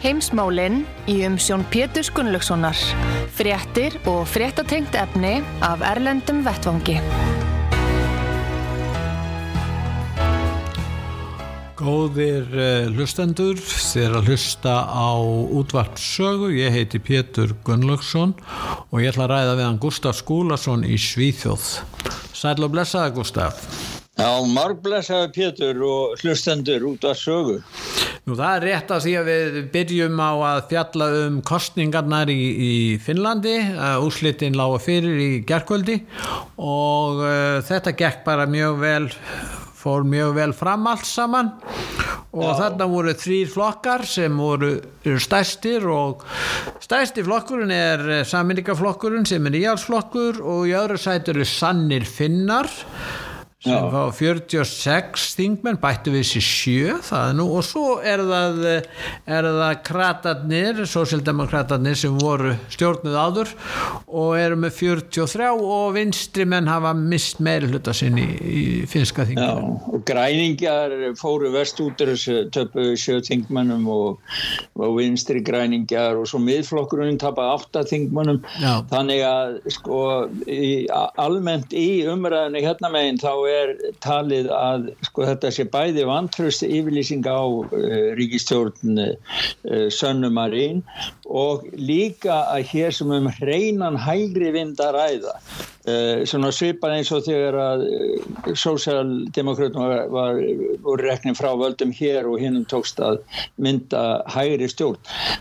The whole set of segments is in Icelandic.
Heimsmálinn í umsjón Pétur Gunnlaugssonar. Fréttir og fréttatengt efni af Erlendum Vettvangi. Góðir uh, hlustendur, þér að hlusta á útvarpsögu. Ég heiti Pétur Gunnlaugsson og ég ætla að ræða við hann Gustaf Skúlason í Svíþjóð. Sæl og blessaða Gustaf. Já, marg blessaða Pétur og hlustendur út af sögu. Nú það er rétt að því að við byrjum á að fjalla um kostningarnar í, í Finnlandi, úslitin lága fyrir í gerkvöldi og uh, þetta gekk bara mjög vel, fór mjög vel fram allt saman og Já. þarna voru þrýr flokkar sem voru stærstir og stærsti flokkurinn er saminnikaflokkurinn sem er íhalsflokkur og í öðru sætur er sannir finnar sem fá 46 þingmenn bættu við sér sjö það nú og svo er það er það kratarnir sósildemokratarnir sem voru stjórnuð áður og eru með 43 og vinstri menn hafa mist meiri hluta sinni í, í finska þingmenn og græningjar fóru vest út þessu töpu sjö þingmennum og, og vinstri græningjar og svo miðflokkurinn tapar 8 þingmennum Já. þannig að sko í, almennt í umræðinu hérna meginn þá er talið að sko, þetta sé bæði vantröst yfirlýsing á uh, ríkistjórn uh, Sönnumarín og líka að hér sem um hreinan hægri vind að ræða. Uh, svona svipað eins og þegar að sósjaldemokrátum var, var, var reknin frá völdum hér og hinnum tókst að mynda hægri stjórn.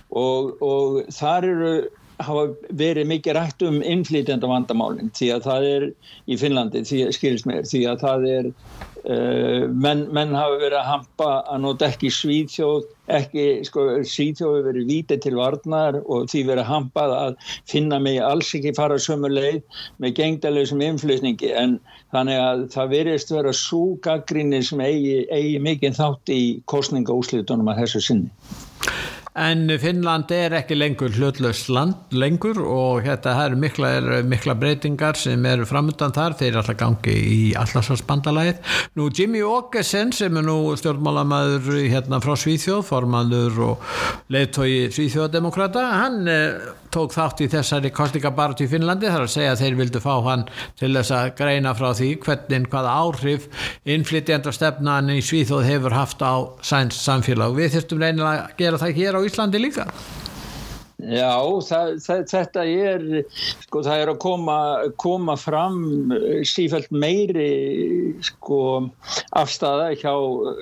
Og, og þar eru hafa verið mikið rætt um innflýtjanda vandamálinn því að það er í Finnlandi, því skilst mér, því að það er uh, menn, menn hafa verið að hampa að nota ekki svíðþjóð, ekki, sko, svíðþjóð hefur verið vítið til varnar og því verið að hampað að finna mig alls ekki fara sömu leið með gengdalegsum innflýtningi en þannig að það verist vera svo gaggrinni sem eigi, eigi mikið þátt í kostningaúslitunum að þessu sinni. En Finnland er ekki lengur hlutlaust land lengur og þetta er mikla, er mikla breytingar sem eru framöndan þar, þeir er alltaf gangi í allarsvarsbandalæðið. Nú Jimmy Åkesson sem er nú stjórnmálamæður hérna frá Svíþjóð, formandur og leðtói Svíþjóðdemokrata, hann eh, tók þátt í þessari kostningabartu í Finnlandi þar að segja að þeir vildu fá hann til þess að greina frá því hvernig hvaða áhrif innflytjandar stefnan í Svíþjóð hefur haft á sæns samfélag. Við þurftum reynilega að gera það hér á Íslandi líka Já, það, það, þetta er, sko, það er að koma, koma fram eh, sífælt meiri sko, afstæða hjá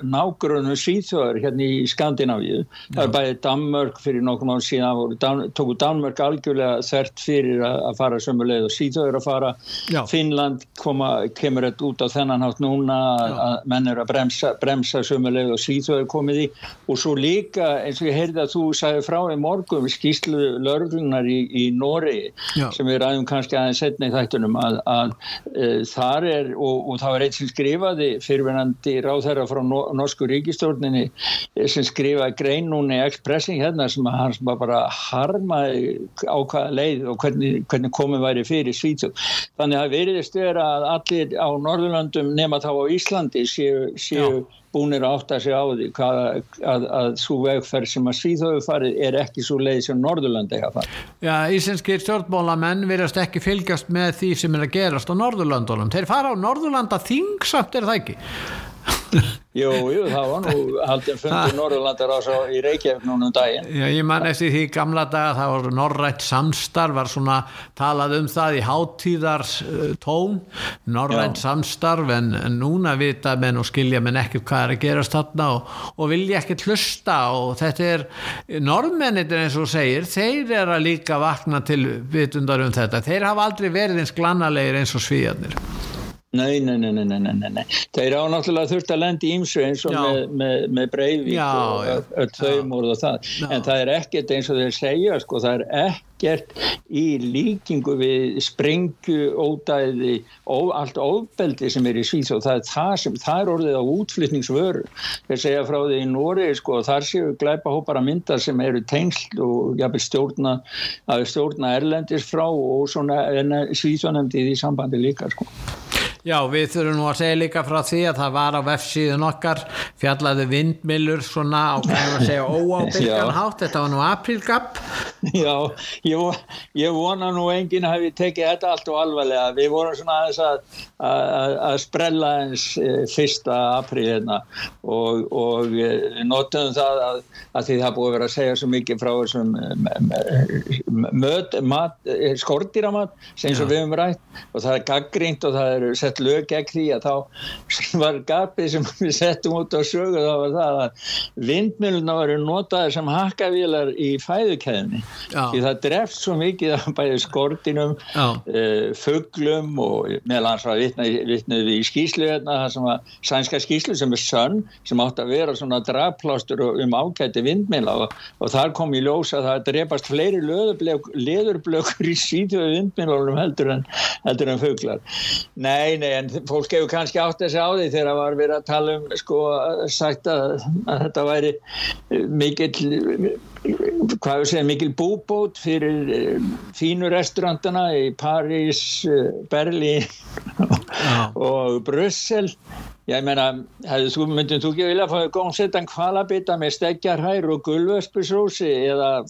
nágrunum síþjóðar hérna í Skandinavíu. Það er bæðið Danmörk fyrir nokkur náttúrulega síðan, Dan, tóku Danmörk algjörlega þert fyrir að, fara sömuleið og síþjóðar að fara. Já. Finnland koma, kemur þetta út á þennan hátt núna að menn eru að bremsa, bremsa sömuleið og síþjóðar komið í og svo líka eins og ég heyrði að þú sagði frá í morgun skýst skýrslu lörglunar í, í Nóri sem við ræðum kannski aðeins setna í þættunum að, að e, þar er og, og það var eitt sem skrifaði fyrirvenandi ráðherra frá no, Norsku ríkistjórninni e, sem skrifaði grein núna í Expressing hérna sem að hans bara harmaði á hvaða leið og hvernig, hvernig komið væri fyrir Svítsjó. Þannig að veriðist vera að allir á Norðurlandum nema þá á Íslandi séu, séu búinir að átta sig á því hvað, að, að svo vegferð sem að síðhauðu farið er ekki svo leið sem Norðurlandi hafa farið. Já, íslenski stjórnmálamenn verðast ekki fylgjast með því sem er að gerast á Norðurlandunum. Þeir fara á Norðurlanda þingsamt er það ekki? Jú, jú, það var nú haldin fundur Norðurlandar á svo í Reykjavík núna um daginn. Já, ég man eftir því gamla daga það var norrætt samstarf, var svona talað um það í háttíðars uh, tón, norrætt samstarf en, en núna vita menn og skilja menn ekkert hvað er að gerast þarna og, og vilja ekkert hlusta og þetta er, norðmennir eins og segir, þeir eru að líka vakna til vitundar um þetta, þeir hafa aldrei verið eins glannalegir eins og svíjarnir. Nei, nei, nei, nei, nei, nei, nei. Þeir á náttúrulega þurft að lendi ímsu eins og með, með, með Breivík og öll þau múrð og það. Já. En það er ekkert eins og þeir segja, sko, það er ekkert í líkingu við springju, ódæði, ó, allt ofbeldi sem er í Svíð og það er það sem, það er orðið á útflytningsvöru. Þeir segja frá því í Nóri, sko, þar séu glæpa hópar að mynda sem eru tengsl og jafnveg stjórna, stjórna erlendis frá og svona Svíðsvonandi í sambandi líka, sko. Já, við þurfum nú að segja líka frá því að það var á vefsíðun okkar fjallaði vindmilur svona á, að óábyrgan hátt, þetta var nú aprílgapp. Já, ég, ég vona nú enginn hafi tekið þetta allt og alvarlega. Við vorum svona aðeins að, að, að sprella eins eh, fyrsta apríl hérna og, og notum það að, að því það búið að vera að segja svo mikið frá þessum eh, skortýramat sem við höfum rætt og það er gaggrínt og það eru sett lög gegn því að þá var gapið sem við settum út á sögu þá var það að vindmjöluna varu notaði sem hakkavílar í fæðukæðinni því það dreft svo mikið að bæði skortinum uh, eh, fugglum og meðal hans var vittnið í skýslu hérna, það sem var sænska skýslu sem er sönn sem átt að vera svona drafplástur um ákætti vindmjöla og, og þar kom í ljós að það drefast fleiri leðurblökur í síðu vindmjölunum heldur en, heldur en fugglar Nei, nei, en fólk hefur kannski átt þessi á því þegar það var verið að tala um sko, sagt að, að þetta væri mikill hvað við segja, mikil búbót fyrir eh, fínu restaurantana í París, eh, Berlín og Brussel. Ég meina, þú myndið þú ekki vilja að fá góðsettan kvalabita með stekjarhær og gulvöspusrósi eða,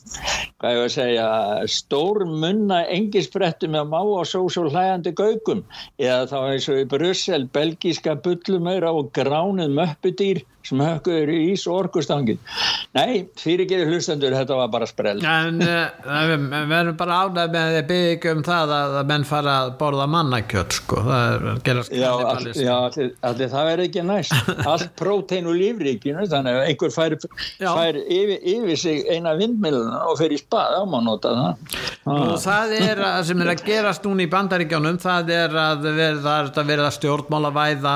hvað ég að segja stór munna engisbrettu með má og sós og hlægandi gaugum? Eða þá eins og í Brussel belgíska bullumöra og gránuð möppudýr sem höfkuður í ís og orkustangin nei, fyrirgerir hlustendur þetta var bara sprell. En uh, við verðum bara ánæg með að byggja ekki um það að, menn fara að borða mannakjött sko, það er já, all, já allir, allir það verður ekki næst. Allt prótein og lífríkinu þannig að einhver fær, fær yfir, yfir sig eina vindmiluna og fer í spað á það. Og ah. það er að sem er að gerast núna í bandaríkjónum það er að verða, verða stjórnmála væða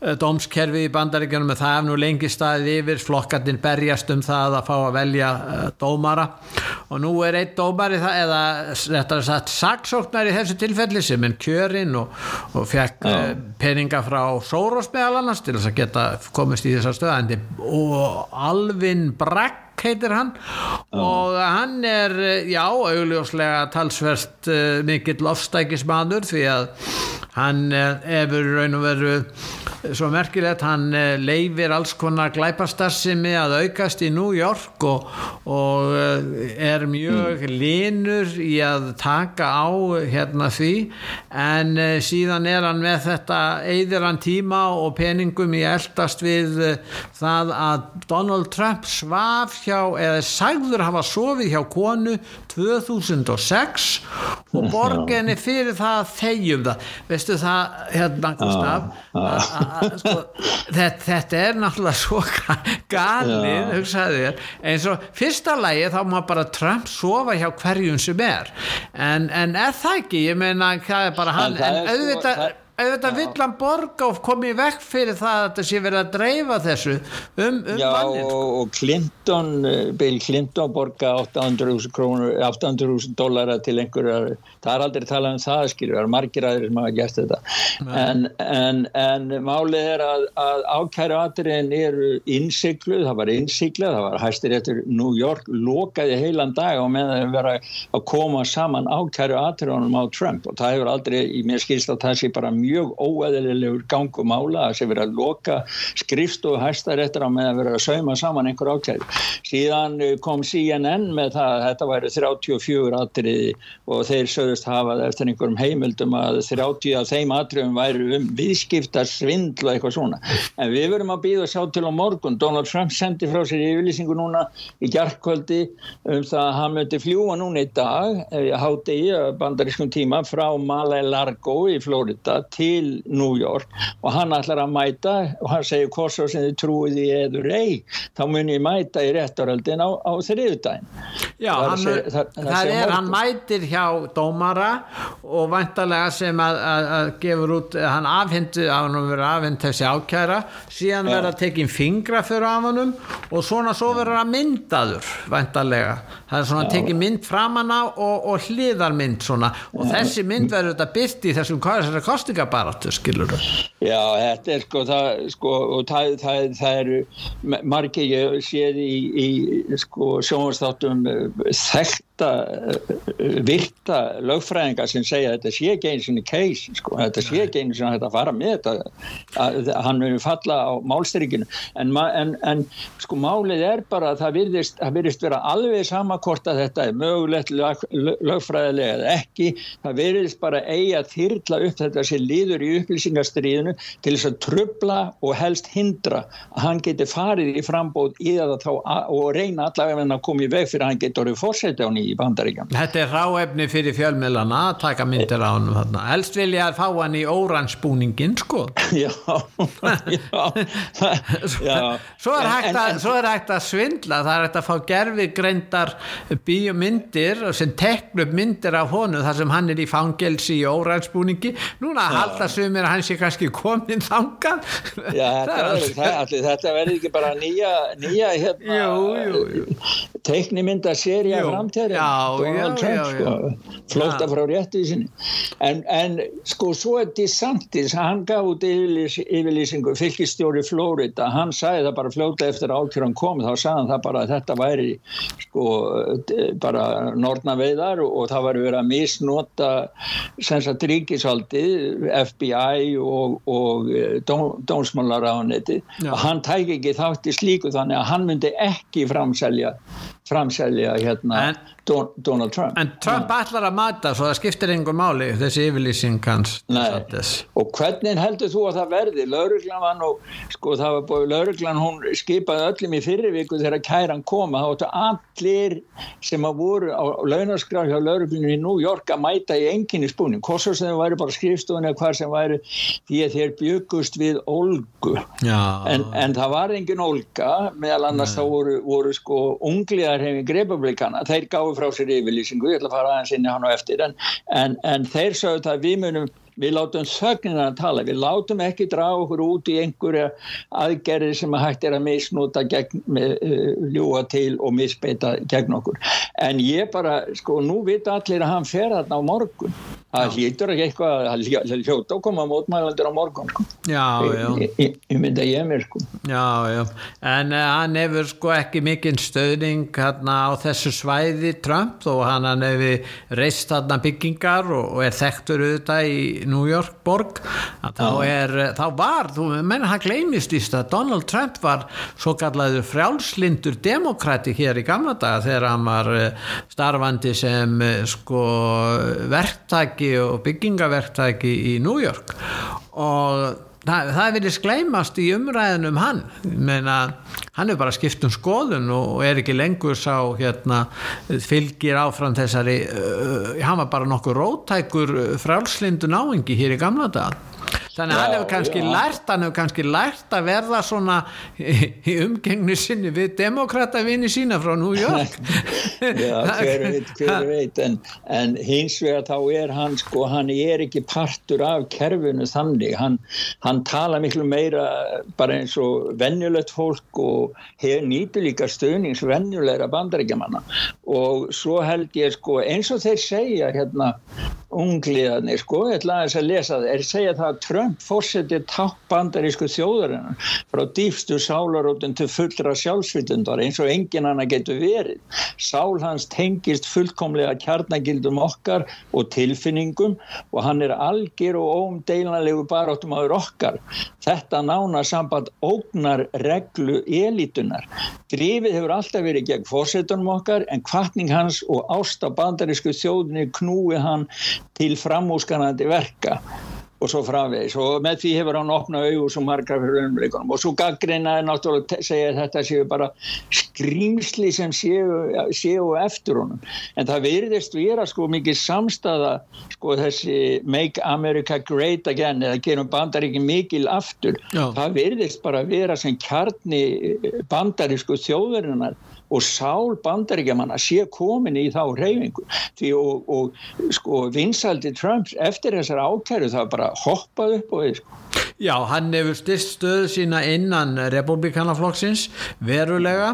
eh, dómskerfi í bandaríkjónum það er nú lengi lengi staðið yfir, flokkatinn berjast um það að fá að velja uh, dómara. Og nú er einn dómari það, eða þetta er satt saksóknar í þessu tilfelli sem er kjörinn og, og fekk uh, peninga frá Sóros meðal annars til þess að geta komist í þessa stöðandi og Alvin Bregg heitir hann oh. og hann er já, augljóslega talsverst uh, mikill ofstækismadur því að hann hefur raun og veru svo merkilegt, hann eh, leifir alls konar glæpastarsimi að aukast í New York og, og eh, er mjög mm. linur í að taka á hérna því en eh, síðan er hann með þetta eigðir hann tíma og peningum í eldast við það að Donald Trump svaf hjá eða sagður hafa sofið hjá konu 2006 og borginni fyrir það þegjum það, veistu það hérna Gustaf sko, þetta, þetta er náttúrulega svo galið hugsaðir, eins og fyrsta lægi þá má bara Trump sofa hjá hverjum sem er. En, en er það ekki, ég meina það er bara hann, en, en auðvitað auðvitað vill hann borga og komi vekk fyrir það að þetta sé verið að dreifa þessu um, um Já, og, og Clinton eh, Bill Clinton borga 800.000 krónur 800.000 dólara til einhverjar það er aldrei talað um það, skilur það er margir aðeins sem hafa gert þetta. En, en, en málið er að, að ákæru aðriðin eru innsikluð, það var innsiklað það var hæstir eftir New York lokaði heilan dag og með að vera að koma saman ákæru aðriðunum á Trump og það hefur aldrei, mér skilst að það sé bara mjög mjög óeðlilegur gangum ála að sé verið að loka skrifstofu hæstar eftir að með að vera að sauma saman einhver ákæði. Síðan eh, kom CNN með það að þetta væri 34 atriði og þeir sögust hafað eftir einhverjum heimildum að 30 af þeim atriðum væri um viðskiptar svindla eitthvað svona. En við verum að býða sjá til á morgun. Donald Trump sendi frá sér yfirlýsingu núna í hjartkvöldi um það að hann mötti fljúa núna í dag, háti í bandarískum tíma frá Malay Largo í Florida til New York og hann ætlar að mæta og hann segir hvort svo sem þið trúið í eður ei þá mun ég mæta í réttaröldin á, á þriðudagin Já, það, hann, segja, það, það, það er, hann mætir hjá dómara og vantarlega sem að, að, að gefur út, hann afhendu að hann verður afhend þessi ákjæra síðan verður að tekja fingra fyrir af hannum og svona svo verður að myndaður vantarlega, það er svona að tekja mynd framann á og, og hliðarmynd svona. Og ja. þessi mynd verður þetta byrst í þessum kostingabaratu, skilur þau Já, þetta er sko það, sko, það, það, það eru margir ég séð í, í sko, sjónvastáttum eh, þekkt virta, eh, virta lögfræðingar sem segja að þetta sé ekki einu sinni case, sko, þetta sé ekki einu sinni að þetta fara með þetta, að hann verður falla á málstyrkinu. En, en, en sko málið er bara að það virðist, það virðist vera alveg samakort að þetta er mögulegt lög, lögfræðilega eða ekki, það virðist bara eigi að þyrla upp þetta sem líður í upplýsingastriðinu til þess að trubla og helst hindra að hann geti farið í frambóð í það þá og reyna allavega að koma í veg fyrir að hann geti orðið fórseti á nýju í bandaríkjum Þetta er ráefni fyrir fjölmjölana að taka myndir á hann þarna. helst vilja að fá hann í óransbúningin sko. Já, já, já. Svo, er en, að, en, svo er hægt að svindla. Það er hægt að fá gerfi greindar bíomyndir sem teknu upp myndir af honu þar sem hann er í fangelsi í óransbúningi. Núna já. halda sumir að hann sé kannski komin þangan Þetta verður ekki bara nýja nýja hérna teiknimynda serja framtæri Donald Trump sko, flóta frá réttið sinni. En, en sko svo er DeSantis hann gaf út yfirlýs, yfirlýsingu fylgistjóri Flórida hann sagði það bara fljóta eftir ákjörðan kom. Þá sagði hann það bara að þetta væri sko bara nortnaveiðar og, og það var verið að misnota sensat ríkisaldi FBI og, og eh, dónsmálar á og hann tæk ekki þátt í slíku þannig að hann myndi ekki framselja framselja hérna en, Donald Trump. En Trump ja. allar að mata svo það skiptir einhver máli þessi yfirlýsing hans og hvernig heldur þú að það verði? Lauruglan var nú sko það var búið lauruglan hún skipaði öllum í fyrirvíku þegar kæran koma þá áttu allir sem að voru á launaskraf hjá lauruglunum í New York að mæta í enginni spúning hvort svo sem það væri bara skrifstofunni eða hvað sem væri því að þeir byggust við olgu. En, en það var engin olga meðal annars Nei. þá voru, voru sko ungliðar hefði greipablikana þeir gáðu frá sér yfirlýsingu, ég ætla að fara aðeins inn í hann og eftir en, en, en þeir sögðu að við munum við látum þögnina að tala, við látum ekki draga okkur út í einhverja aðgerði sem hægt er að misnúta gegn, með, uh, ljúa til og misbeita gegn okkur. En ég bara, sko, nú vita allir að hann fer þarna á morgun. Það hlýtur ekki eitthvað að hljóta og koma mótmælandir á morgun sko. já, já. ég, að ég mér sko. Já, já, en uh, hann hefur sko ekki mikinn stöðning hérna á þessu svæði Trump og hann hefur reist þarna byggingar og, og er þekktur auðvitað í New York borg þá, er, þá var, þú menn hann gleymist í stað, Donald Trump var svo kallaður frjálslindur demokrati hér í gamla daga þegar hann var eh, starfandi sem eh, sko verktaki og byggingaverktaki í New York. Og það, það vilja skleimast í umræðinum hann. Menna hann er bara skipt um skoðun og er ekki lengur sá hérna fylgir áfram þessari uh, hann var bara nokkuð rótækur frálslindu náingi hér í gamla dag þannig að hann hefur kannski já. lært hann hefur kannski lært að verða svona í umgengnu sinni við demokratavinni sína frá New York. Já, hver veit, hver veit en, en hins vegar þá er hann sko, hann er ekki partur af kerfinu þannig, hann, hann tala miklu meira bara eins og vennjulegt fólk og hefur nýtu líka stöðnings vennjulegra bandaríkjamanna. Og svo held ég sko eins og þeir segja hérna ungliðarnir sko, ég ætla að lesa það er segja það að Trump fórsetið takk bandarísku þjóðarinnar frá dýfstu sálarótun til fullra sjálfsvitundar eins og engin hana getur verið. Sál hans tengist fullkomlega kjarnagildum okkar og tilfinningum og hann er algjör og óumdeilanlegu baróttum áður okkar. Þetta nána samband ógnar reglu elitunar. Drifið hefur alltaf verið gegn fórsetunum okkar en kvartning hans og ásta bandarísku þjóðinni knúi hann til framúskanandi verka og svo framvegis. Og með því hefur hann opnað auðvus og margar fyrir umleikunum og svo gaggreinaði náttúrulega segja þetta séu bara skrýmsli sem séu, séu eftir honum. En það verðist vera sko mikið samstaða sko þessi Make America Great Again eða gerum bandaríkin mikil aftur. Já. það verðist bara vera sem kjarni bandarísku þjóðurinnar og sál bandaríkjaman að sé komin í þá reyfingu því og, og sko vinsaldi Trumps eftir þessar ákæru það bara hoppað upp og við sko Já, hann hefur styrst stöðu sína innan republikanaflokksins verulega.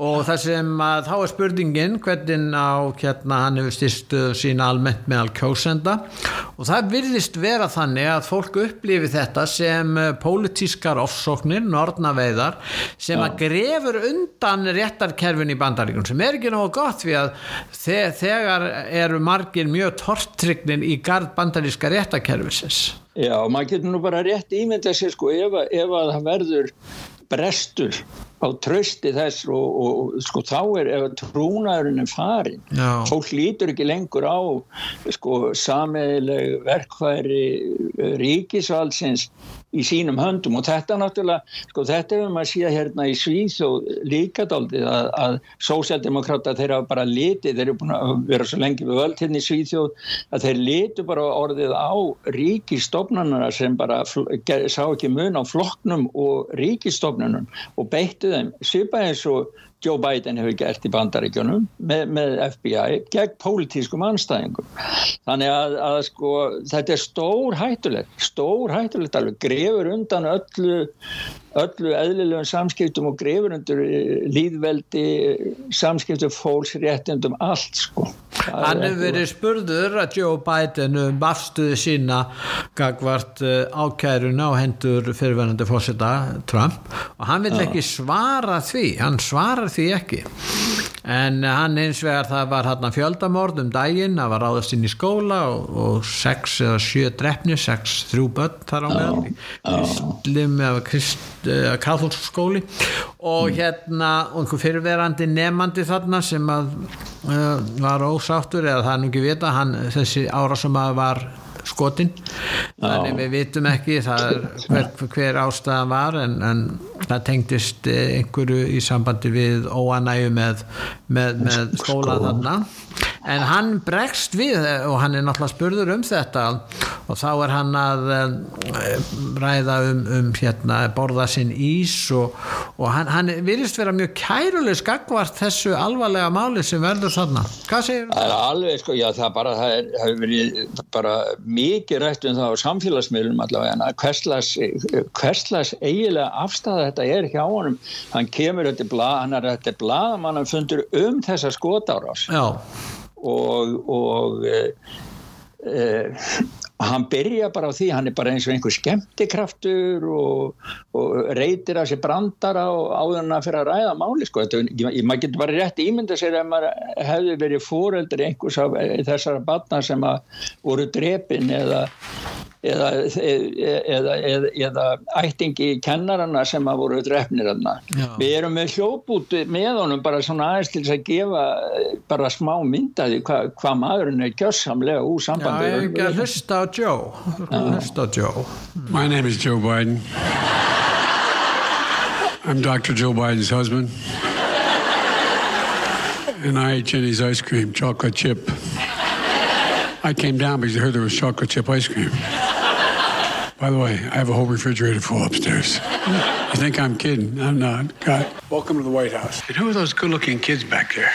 Og það sem að þá er spurningin hvernig á hérna hann hefur styrst stöðu sína almennt meðal kjósenda. Og það virðist vera þannig að fólk upplifi þetta sem pólitískar ofsóknir, nortnaveiðar sem Já. að grefur undan réttarkerfin í bandaríkun sem er ekki náðu gott því að þegar eru margir mjög tortrygnir í gard bandaríska réttarkerfisins Já, maður getur nú bara rétt ímynda sér sko ef, ef að það verður brestur á trösti þess og, og sko þá er trúnaðurinn er farin Já. fólk lítur ekki lengur á sko sameðileg verkværi ríkisvaldsins í sínum höndum og þetta náttúrulega, sko þetta hefur maður síðan hérna í Svíð og líkadaldið að, að sósjaldemokrata þeir hafa bara litið, þeir eru búin að vera svo lengi við völd hérna í Svíðjóð að þeir litu bara orðið á ríkistofnarnar sem bara sá ekki mun á flokknum og ríkistofnunum og beittu þeim, svipa eins og Joe Biden hefur gert í bandaríkjunum með, með FBI gegn pólitískum anstæðingum. Þannig að, að sko, þetta er stór hættulegt, stór hættulegt alveg, grefur undan öllu, öllu eðlilegum samskiptum og grefur undur líðveldi, samskiptum fólks, réttindum, allt sko. Hann hefur verið spurður að Joe Biden um afstuði sína gagvart eh, ákæruna og hendur fyrirverðandi fósita Trump. Og hann vil ekki svara því, hann svarar því ekki en hann eins vegar það var hann að fjöldamord um daginn það var ráðast inn í skóla og, og sex eða sjö drefni, sex þrjú börn þar á meðal kristlim eða krist, katholskskóli og mm. hérna einhver fyrirverandi nefandi þarna sem að uh, var ósáttur eða það er nú ekki vita hann, þessi ára sem að var skotin. Þannig við vitum ekki hver, hver ástæðan var en, en það tengdist einhverju í sambandi við óanægu með, með, með skóla þarna. En hann bregst við og hann er náttúrulega spurður um þetta. Og þá er hann að eh, ræða um, um hérna, borða sinn ís og, og hann, hann virðist vera mjög kæruleg skakvart þessu alvarlega máli sem verður þarna. Hvað segir þú? Það er alveg sko, já það bara það hefur verið bara mikið rætt um það á samfélagsmiðlum allavega hverslas eiginlega afstæða þetta er hjá honum. Hann kemur þetta blað, hann er þetta blað mann fundur um þessa skotárás. Já. Og, og e, e, hann byrja bara á því hann er bara eins og einhver skemmtikraftur og, og reytir að sér brandara og áðurna fyrir að ræða máli sko, þetta, maður getur bara rétt ímynda sér ef maður hefði verið fóreldur einhvers af þessara batna sem voru drepin eða eða, eða, eða, eða ættingi kennarana sem að voru drefnir aðna. Við erum með hljóput með honum bara svona aðeins til að gefa bara smá myndaði hvað hva maðurinn er kjössamlega úr sambandi. Já, ég ekki að hlusta á Joe. Hlusta á Joe. My name is Joe Biden. I'm Dr. Joe Biden's husband. And I ate Jenny's ice cream, chocolate chip. I came down because I heard there was chocolate chip ice cream. By the way, I have a whole refrigerator full upstairs. you think I'm kidding? I'm not. God. Welcome to the White House. And who are those good looking kids back there?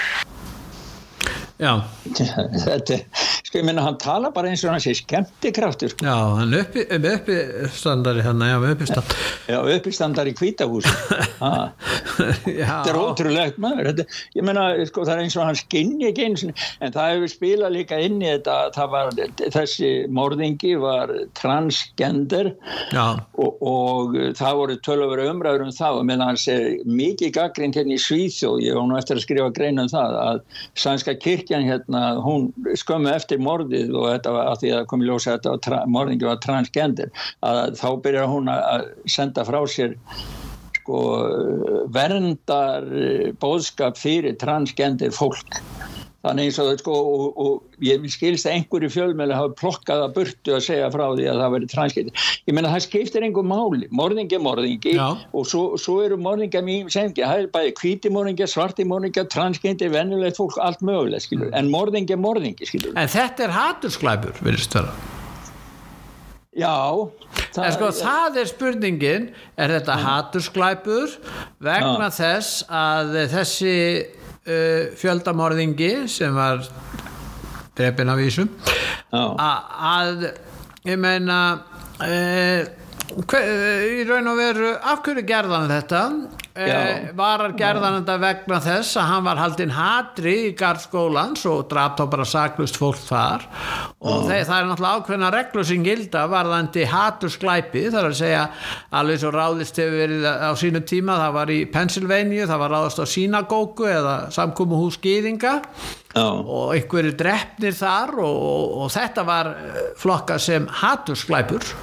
Þetta, sko ég minna hann tala bara eins og hann sé skemmtikraftur Já, hann er uppi, uppistandari hann, já, uppistandari Já, uppistandari í kvítahús Þetta er ótrúlegt maður. Þetta, ég menna, sko það er eins og hann skinni ekki eins en það hefur spilað líka inn í þetta það var, þessi morðingi var transgender. Og, og það voru tölur umræður um það. Og meðan hann sé mikið gaggrind hérna í Svíþjóð, ég var nú eftir að skrifa grein um það að sænska kirkjan hérna, hún skömmu eftir morðið og þetta var að því að komi ljósa að þetta morðingi var transgender að þá byrjar hún að senda frá sér sko verndar bóðskap fyrir transgender fólk þannig eins og sko og, og ég skilst að einhverju fjölmjölu hafa plokkað að burtu að segja frá því að það veri transkipti ég menna það skiptir einhver máli morðingi er morðingi Já. og svo, svo eru morðingar mjög sengi það er bæði hvíti morðingar, svarti morðingar transkipti, vennulegt fólk, allt mögulegt skilur. en morðingi er morðingi skilur. En þetta er hatursklæpur, virðist vera. Já En sko það er spurningin, er þetta hatursklæpur vegna þess að þessi uh, fjöldamorðingi sem var drefin af vísum Já. a- að ég meina uh, hver, í raun og veru af hverju gerðan þetta Já. uh, var að gerðan þetta vegna þess að hann var haldinn hatri í garðskólans og draf þá bara saklust fólk þar og þeir, það er náttúrulega ákveðna reglur sem gilda varðandi hatursklæpi það er að segja alveg svo ráðist hefur verið á sínu tíma það var í Pennsylvania, það var ráðast á sínagóku eða samkomu hús gýðinga Já. og einhverju drefnir þar og, og, og þetta var eh, flokkað sem hatursklæpur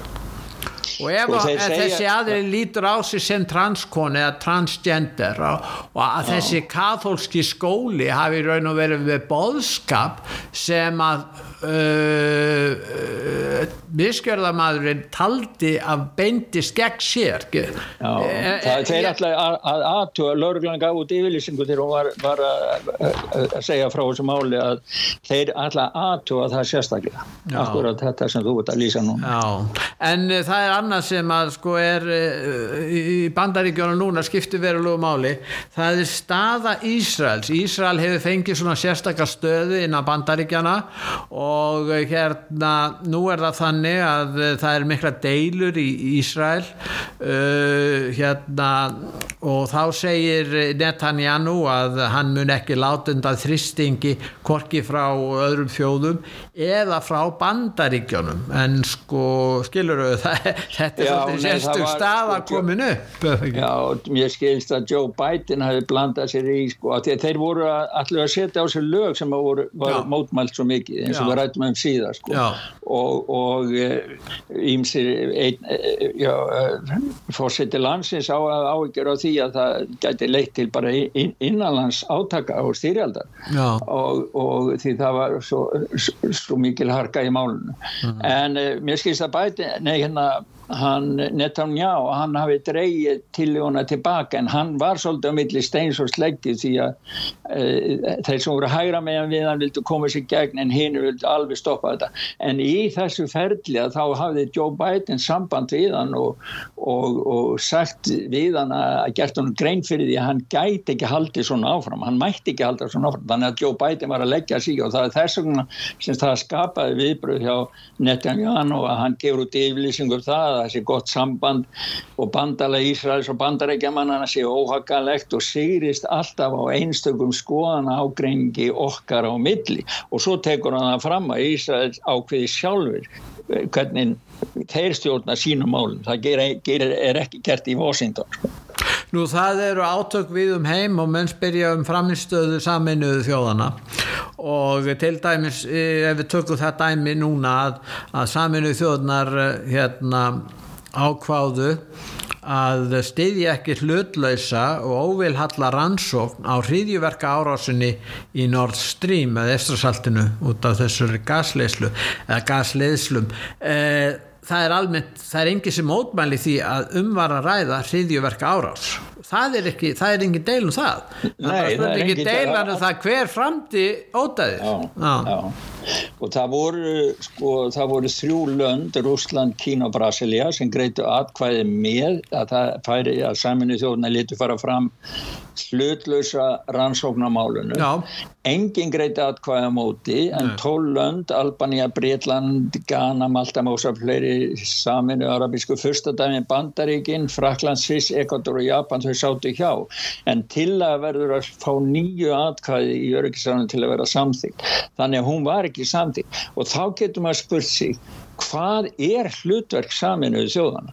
og ef Sko, að, þeir að segja- þessi aðri lítur á sig sem transkoni eða transgender og, og að þessi kathólski skóli hafi raun og verið með boðskap sem að uh, uh, miskjörðamadurinn taldi að beindist gegn sér Já, Eh, það, eh, þeir ég- ætlaði að, að aðtúa, lauruglan gaf út yfirlýsingu þegar hún var, var að, segja frá þessu máli að þeir ætlaði að aðtúa það sérstaklega. Akkurat þetta sem þú ert að lýsa núna. Já, en uh, það er annað sem að sko er uh, í bandaríkjónu núna skiptir verulegu máli. Það er staða Ísraels. Ísrael hefur fengið svona sérstakar stöðu innan bandaríkjana og uh, hérna nú er það þannig að uh, það er mikla deilur í Ísrael uh, hérna og þá segir Netanyahu að hann mun ekki láta undan þristingi korki frá öðrum þjóðum eða frá bandaríkjónum en sko skilur það, þetta er var, staða sko, komin upp? Já, mér skilst að Joe Biden hafi blandað sér í sko, þeir, voru allir að setja á sér lög sem voru, var Já. mótmælt svo mikið eins og Já. Við rættum um síðar sko. Og, ímsir ein, eh, já, fórseti landsins á að áhyggjur á því að það gæti leitt til bara inn, innanlands átaka og styrjaldar og, og því það var svo, svo, mikil harka í málunum en uh, mér skilst að bæti nei hérna hann Netanyahu, hann hafi dreigið tiljóna tilbaka en hann var svolítið á milli steins og sleggið því að uh, þeir sem voru hægra meðan við hann vildu koma sér gegn en hinn vildu alveg stoppa þetta. En í þessu ferli að þá hafði Joe Biden samband við hann og, og, og sagt við hann að gert hann grein fyrir því að hann gæti ekki haldið svona áfram, hann mætti ekki haldið svona áfram, þannig að Joe Biden var að leggja sig og það er þess vegna sem það skapaði viðbröð hjá Netanyahu og að hann gefur út yfirlýsingum um það að þessi gott samband og bandala Ísraels og bandarækjamannana sé óhagalegt og sigrist alltaf á einstökum skoðana ágreiningi okkar á milli. Og svo tekur hann það fram að Ísraels ákveði sjálfur eh, hvernig þeir stjórna sínum málum það gerir, gerir, er ekki gert í Washington sko. Nú það eru átök við um heim og menn spyrja um framistöðu saminuðu þjóðana og til dæmis eh, ef við tökum það dæmi núna að, að saminuðu þjóðnar eh, hérna ákváðu að styðja ekki hlutlausa og óvilhalla rannsókn á hriðjuverka árásinni í Nord Stream eða estrasaltinu út af þessari gasleyslu eða gasleiðslum. Eh, það er almennt, það er engin sem mótmæli því að umvara ræða hriðjuverka árás það er ekki, það er engin deil um það. Nei, það er það er engin- deilan um það hver framdi ódæðir já, já. Og það voru sko, það voru þrjú lönd Rúsland, Kína og Brasilia sem greitu atkvæði með að það færi að saminu þjóðuna litur fara fram hlutlösa rannsóknarmálunum Já. Engin greiti atkvæði á móti en tól lönd, Albania, Breitland Ghana, Malta, Mósa fleiri saminu arabísku fyrstadæmi Bandaríkin, Frakland, Sviss, Ekvator og Japan þau sátu hjá. En til að verður að fá nýju atkvæði í öryggisræðinu til að vera samþyggt þannig að hún var ekki samþyggt og þá getur maður spurt sig hvað er hlutverk saminuðu þjóðana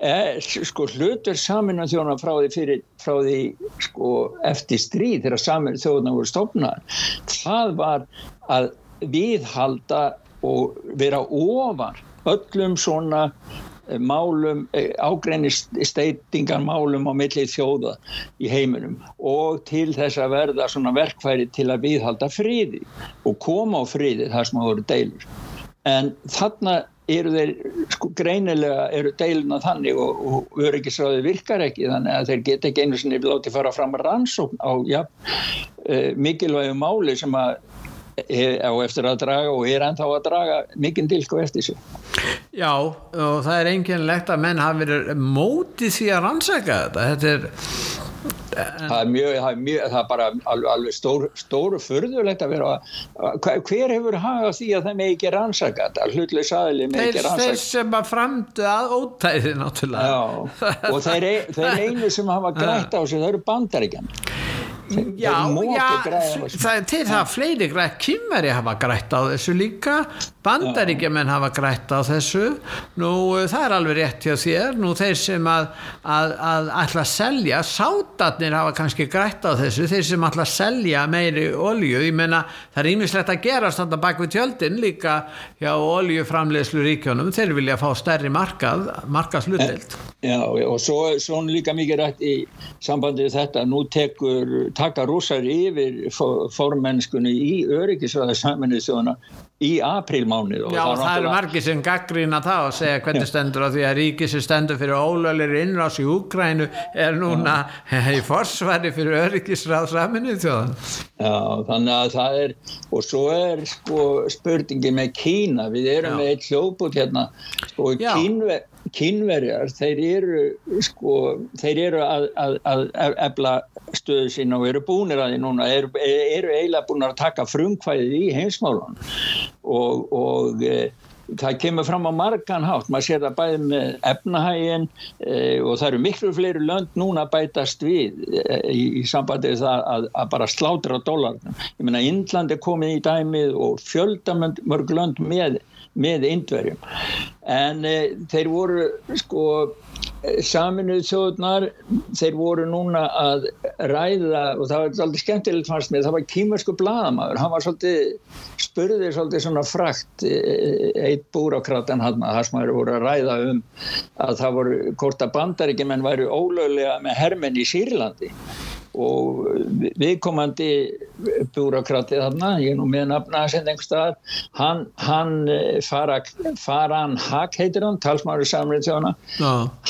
er, sko hlutur saminu þjóna frá því fyrir frá því sko eftir stríð þegar saminu þjóna voru stofnar það var að viðhalda og vera ofar öllum svona málum, ágreinist steitingar málum á millið þjóða í heiminum og til þess að verða svona verkfæri til að viðhalda friði og koma á friði þar sem það voru deilur. En þarna eru þeir sko greinilega eru deiluna þannig og, og öryggisráði virkar ekki þannig að þeir geta ekki einu sinni látið fara fram rannsókn á ja, uh, mikilvægu máli sem að er á eftir að draga og er ennþá að draga mikinn dilk og eftir sig. Já og það er enginlegt að menn hafi verið mótið því að rannsaka þetta. Þetta er það er mjög, það er mjög, það er bara alveg stór, stóru fyrðulegt að vera hver hefur hagað því að það með ekki rannsaka þetta, hlutlega saðili með ekki rannsaka þeir sem að framdu að ótæði náttúrulega. Já, og þeir, þeir einu sem hafa grætt á sig það eru bandaríkjan Já, já, það er til það fleiri grætt, kymveri hafa grætt á þessu líka, bandaríkjumenn hafa grætt á þessu, nú það er alveg rétt hjá þér, nú þeir sem að, að, að ætla að selja, sátatnir hafa kannski grætt á þessu, þeir sem ætla að selja meiri olju, ég menna það er ímislegt að gera standa bak við tjöldin líka hjá oljuframlegslu ríkjónum, þeir vilja fá stærri markað, markaðslutild. Já, og svo, svo líka mikið rætt í sambandi við þetta, nú tekur taka rúsar yfir fórmennskunni í öryggisvæða saminnið þjóðana í aprílmánið Já, það, það eru margir sem gaggrína það og segja hvernig stendur á því að ríki sem stendur fyrir ólölir innrás í Úgrænu er núna í forsværi fyrir öryggisvæða saminnið þjóðan Já, þannig að það er og svo er sko spurningin með Kína, við erum Já. með eitt hljóput hérna sko Kínve kynverjar, þeir eru sko, þeir eru að, að, að efla stöðu sín og eru búinir að því núna, eru, eru eiginlega búin að taka frumkvæðið í heimsmálan og, og e, það kemur fram á margan hátt, maður sér það bæði með efnahægin e, og það eru miklu fleiri lönd núna bætast við e, í, í sambandi það að, að bara slátra dólarnum. Ég meina Índland er komið í dæmið og fjöldamörg lönd með með indverjum. En e, þeir voru sko saminuð þjóðnar þeir voru núna að ræða og það var alltaf skemmtilegt fannst mér það var kímersku bladamæður hann var svolítið, spurðið svolítið svona frakt e, eitt búrakratan hann að það sem eru voru að ræða um að það voru hvort að bandaríkjumenn væri ólöglega með hermenn í Sýrlandi og viðkomandi búrakratið þarna, ég er nú með nafna að senda einhver stað, hann, hann eh, Faran Hak heitir hann, talsmáður samrið þjóna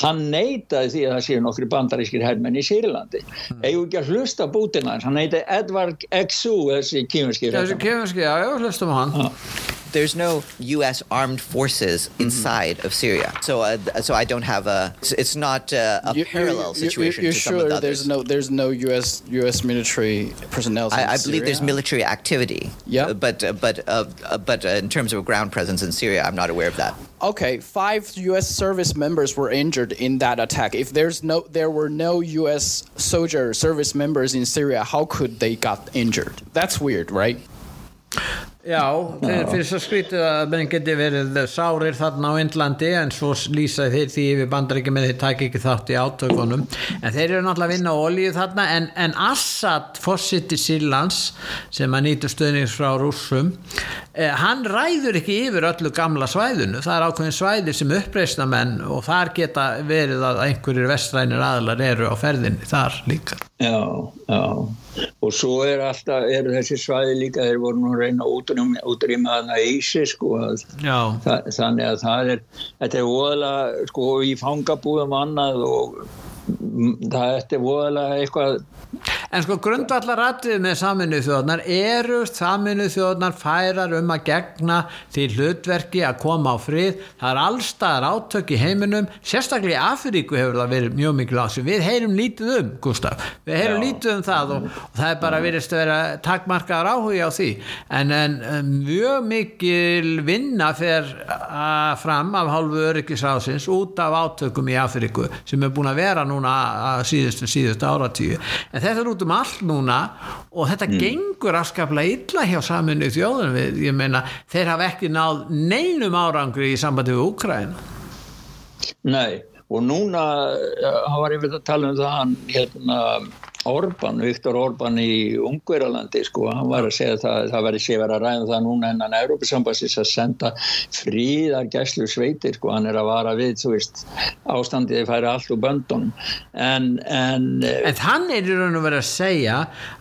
hann neytaði því að það séu nokkri bandarískir herrmenn í Sýrilandi mm. eigum ekki að hlusta bútina hans, hann neyti Edvard Exu, þessi kýmurski þessi kýmurski, já, já, hlustum hann. Ah. There's no U.S. armed forces mm-hmm. inside mm-hmm. of Syria. So, uh, so I don't have a. It's not uh, a, you, parallel situation. You're, you're sure there's no there's no U.S. U.S. military personnel. I, I believe there's military activity. Yeah, uh, but uh, but uh, uh, but in terms of ground presence in Syria, I'm not aware of that. Okay, five U.S. service members were injured in that attack. If there's no, there were no U.S. soldier service members in Syria, how could they got injured? That's weird, right? Já, finnst að skrítið að menn geti verið sárir þarna á Indlandi en svo lýsaði þeir því við bandar ekki með þeir tæk ekki þátt í átökunum. En þeir eru náttúrulega að vinna ólíu þarna en, en Assad fósitt í Sílands sem að nýtu stöðnings frá rússum eh, hann ræður ekki yfir öllu gamla svæðunu það er ákveðin svæði sem uppreysna menn og þar geta verið að einhverjir vestrænir aðlar eru á ferðinni þar líka Já, já. Og svo er alltaf, eru þessi svæði líka þeir voru nú reyna að útrýma þarna ísi sko að, það, þannig að það er þetta er óðala sko í fangabúðum annað og það er óðala eitthvað En sko grundvallaratrið með saminuð þjóðnar eru saminuð þjóðnar færar um að gegna því hlutverki að koma á frið. Það er allstaðar átök í heiminum, sérstaklega í Afríku hefur það verið mjög mikil ásum. Við heyrum lítið um, Gustaf, við heyrum Já. lítið um það og, og það er bara verið að vera takkmarkaðar áhuga á því. En, en mjög mikil vinna fer fram af hálfu öryggisrásins út af átökum í Afríku sem er búin að vera núna síðustu síðustu áratíu. En þetta er út um allt núna og þetta mm. gengur afskaplega illa hjá saminu þjóðunum við, ég meina, þeir hafa ekki náð neinum árangri í sambandi við Úkræna Nei, og núna hann var yfir að tala um það hann hérna Orban, Viktor Orban í Ungverjalandi sko, hann var að segja það, það verði sé verið að ræða það núna ennan Európa-sambassins að senda fríðar gæslu sveitir sko, hann er að vara við, þú veist, ástandið færi allt úr böndunum. En en, en hann er í raun og verið að segja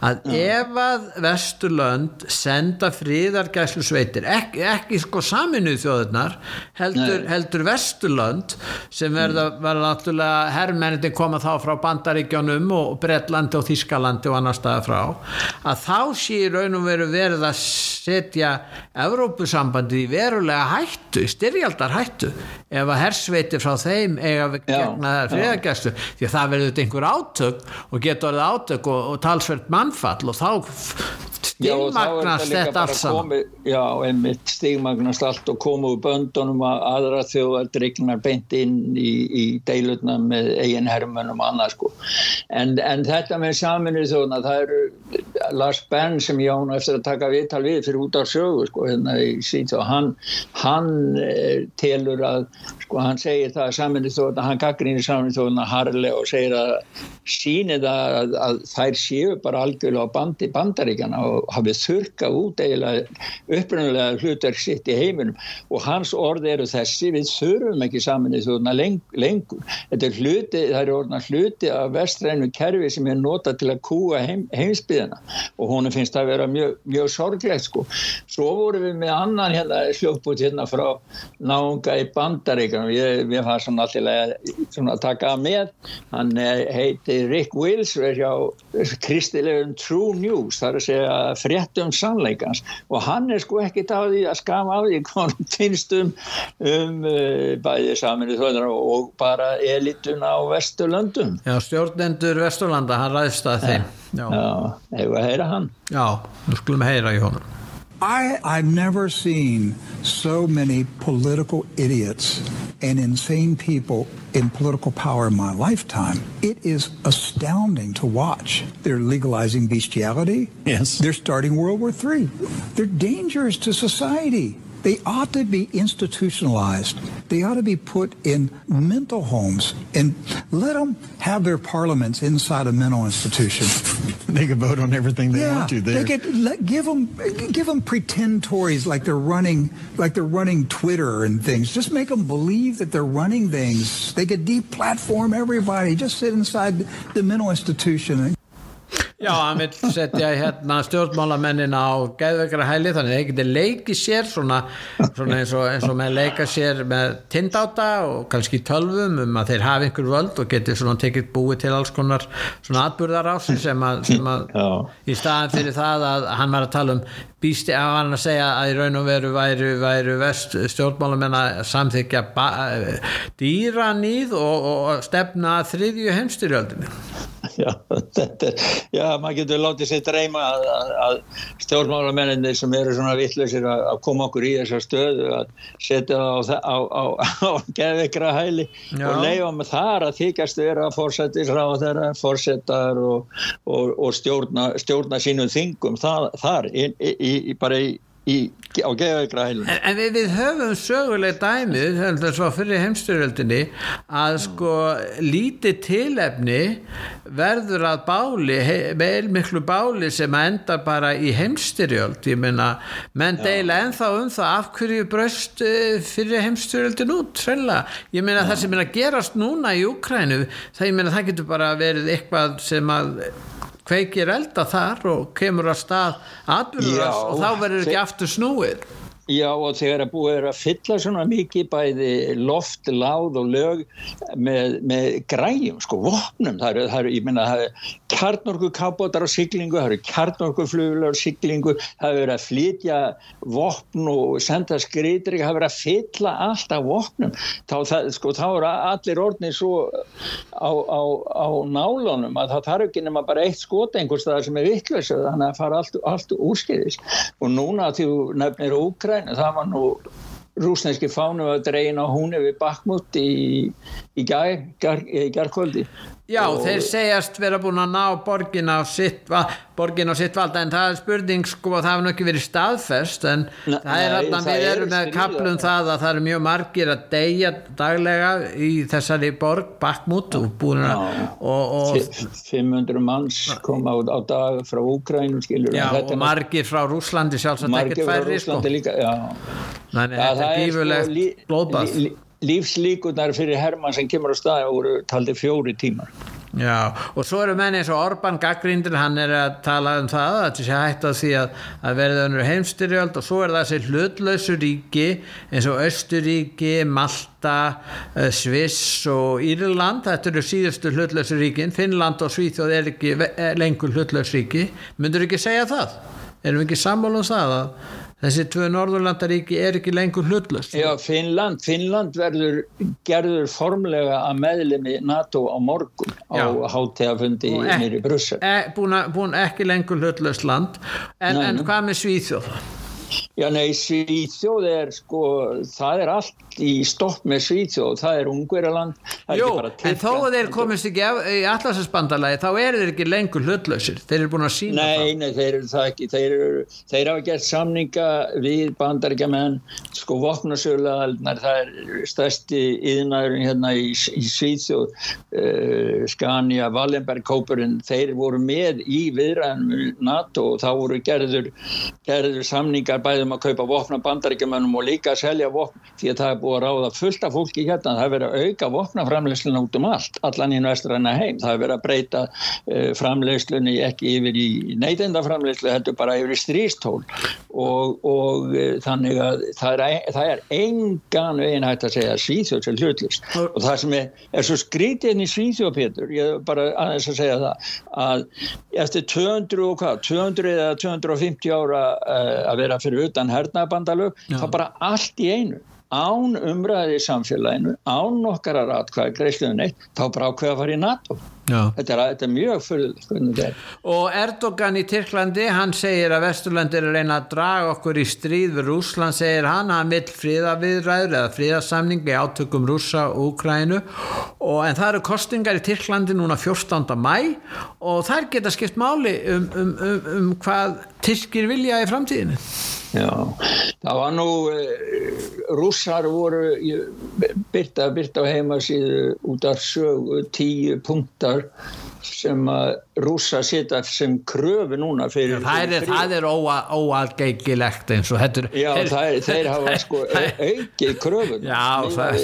að ja. ef að Vesturlönd senda fríðar gæslu sveitir, ekki, ekki sko saminuð þjóðurnar, heldur, heldur Vesturlönd sem verða, verða náttúrulega herrmenniti koma þá frá Bandaríkjónum og Bretland Hollandi og Þískalandi og annar staða frá að þá sé raun og veru verið að setja Evrópusambandi í verulega hættu, styrjaldar hættu ef að hersveiti frá þeim eiga gegna þær friðargæstu því að það verður einhver átök og getur orðið átök og, og talsvert mannfall og þá stigmagnast þetta allt saman. já, einmitt stigmagnast allt og komu úr böndunum að aðra þjóðar driknar beint inn í, í deilutna með eigin hermunum og annað sko. En, en þetta með saminu þjóðna það eru Lars Benn sem ég án eftir að taka viðtal við fyrir út á sögu sko hérna og hann hann eh, telur að sko hann segir það að saminu þjóðna hann gaggrínir saminu þjóðna harlega og segir að sínir það að, að þær séu bara algjörlega á bandi bandaríkjana og hafið þurkað út eiginlega upprunalega hlutverk sitt í heiminum. Og hans orð eru þessi við þurfum ekki saman í þjóðuna leng, lengur. Þetta er hluti, það er orðna hluti af vestrænu kerfi sem er nota til að kúa heim, heimsbyðina og hún finnst það að vera mjög, mjög sorglegt sko. svo vorum við með annan hérna hljóput hérna frá náunga í bandaríkanum ég, ég var svona alltaf að taka með. Hann heiti Rick Wills er kristilegum True News þar að segja fréttum sannleikans. Og hann er sko ekkit á því að skama á því hvað finnst um, uh, bæði saminu þjóðar og bara elituna á Vesturlöndum. Já, stjórnendur Vesturlanda, hann ræðst að þeim. Já. Hefur að heyra hann? Já, nú skulum heyra í honum I, I've never seen so many political idiots and insane people in political power in my lifetime. It is astounding to watch. They're legalizing bestiality. Yes. They're starting World War III. They're dangerous to society. They ought to be institutionalized. They ought to be put in mental homes and let them have their parliaments inside a mental institution. they can vote on everything they yeah, want to. There. They could let, give them give them pretend Tories like they're running like they're running Twitter and things. Just make them believe that they're running things. They could deplatform everybody. Just sit inside the mental institution. Já, hann vil setja hérna stjórnmálamennina á gæðveikara hæli þannig að þeir geti leikið sér svona, svona eins, og, eins og með leika sér með tindáta og kannski tölvum um að þeir hafi einhver völd og geti svona tekið búið til alls konar svona atbyrðarási sem að, sem að í staðan fyrir það að hann var að tala um býsti á hann að segja að í raun og veru væru, væru vest stjórnmálamenn að samþykja dýranýð og, og stefna þriðju heimstyrjöldinu Já, þetta er, já, maður getur látið sér dreyma að, að, að stjórnmálamenninni sem eru svona vittlausir að, að koma okkur í þessa stöðu að setja það á, á, á, á geðvikra hæli já. og leifa með þar að þykast vera fórsetisráð þeirra, fórsetar og, og, og stjórna, stjórna sínum þingum þar, þar í, í, í, bara í í, á geðveikra heilun en, en við, við höfum söguleg dæmið þess að fyrir heimstyrjöldinni að sko lítið tilefni verður að báli vel miklu báli sem enda bara í heimstyrjöld ég menna, menn deila enþá um það af hverju bröst eh, fyrir heimstyrjöldin út sennilega. ég menna það sem er að gerast núna í Ukrænu það, ég menna það getur bara verið eitthvað sem að kveikir elda þar og kemur að stað atbyrðast og þá verður ekki aftur snúið Já og þegar að búið er að fylla svona mikið bæði loft, láð og lög með, með græjum, sko, vopnum, það eru, það ég minna, það eru kjarnorku kábótar á siglingu, það eru kjarnorku fluglar á siglingu, það eru að flytja vopn og senda skriðri, það eru að fylla allt af vopnum, þá, það, sko, þá eru allir orðnið svo á, á, á nálunum að það þarf ekki nema bara eitt skot einhvers staðar sem er vittlösa, þannig að fara allt, allt úrskiðis og núna því nefnir Úkræn en það var nú rúsneski fánu að dreina hún yfir bakmút í, í gærkvöldi Já, og, þeir segjast vera búin að ná borgin á sitt, va- borgin á sitt valda en það er spurning sko það hefur nú ekki verið staðfest en Nei, það er alltaf það við eru erum með kaplum það. að það eru mjög margir að deyja daglega í þessari borg Bakmút og búin að og, og, Fi- 500 manns koma á, á dag frá Úkrænum skilur já, og margir frá Rúslandi sjálfsagt ekkert færri sko. Líka já. Þannig Já, að þetta það er gífurlegt sko blóðbað lí- lí- lífslíkurnar fyrir Hermann sem kemur á stað voru taldi fjóri tímar. Já, og svo eru menni eins og Orban Gaggrindur, hann er að tala um það að þetta sé hægt að því að, að verða önnur heimstyrjöld og svo er það þessi hlutlausu ríki eins og Östuríki, Malta, eh, Sviss og Írland, þetta eru síðustu hlutlausu ríkin, Finnland og Svíþjóð er ekki eh, lengur hlutlaus ríki, myndur ekki segja það? Erum við ekki sammála um það að þessi tvö Norðurlandaríki er ekki lengur hlutlaus? Já, Finnland, Finnland verður gerður formlega að meðlemi NATO á morgun á Já. hátíðafundi Og ek- nýri Brussel e, búin, búin ekki lengur hlutlaust land en, Nei, en hvað með Svíþjóð? Já, nei, Svíþjóð er sko, það er allt í stopp með Svíþjóð, það er ungverjaland það er Jú, ekki bara en þó að þeir Tyrkland. komist ekki af, í allarsasbandalagi þá eru þeir ekki lengur hlutlausir. Þeir eru búin að sína Nei, nei, þeir eru það ekki. Þeir, eru, þeir hafa gert samninga við bandaríkjamenn sko vopnasöluðalnar það er stærsti yðnaðurinn hérna í, í Svíþjóð uh, Skania, Wallenberg Kópurinn, þeir voru með í viðræðanum NATO og þá voru gerður, gerður samningar bæðum að kaupa vopna bandaríkjamennum og líka að selja vopn því að það er búið að ráða fullt af fólki hérna. Það er verið að auka vopnaframleysluna út um allt allan í næstræna heim, það er verið að breyta uh, framleyslunni ekki yfir í neytendaframleyslu, þetta er bara yfir í strístól og, og uh, þannig að það er, það er engan veginn hægt að segja Svíþjóð til hlutlust. Og það sem er, er svo skrítið inn í Svíþjóð Pétur, ég er bara aðeins að segja það að eftir 200 og hvað, 200 eða 250 ára uh, að vera fyrir utan hernaðabandalög, þá bara allt í einu án umræði í samfélaginu, án okkar að ratkvæða greiðsluðu neitt, þá bara ákveða að fara í NATO. Þetta er, þetta er mjög fyrir er. og Erdogan í Tyrklandi hann segir að Vesturland er að reyna að draga okkur í stríð við Rússland segir hann, hann vill fríðaviðræður eða fríðasamning í átökum Rússa og Úkrænu og en það eru kostingar í Tyrklandi núna 14. mæ og þær geta skipt máli um, um, um, um hvað Tyrkir vilja í framtíðinu Já, það var nú, uh, rússar voru byrta, byrta á heimasíðu út af sögu tíu punktar sem að rússa setja sem kröfu núna fyrir... það er, það er óa, óalgeigilegt eins og þetta er Já, það er, þeir hafa sko aukið kröfun. Já,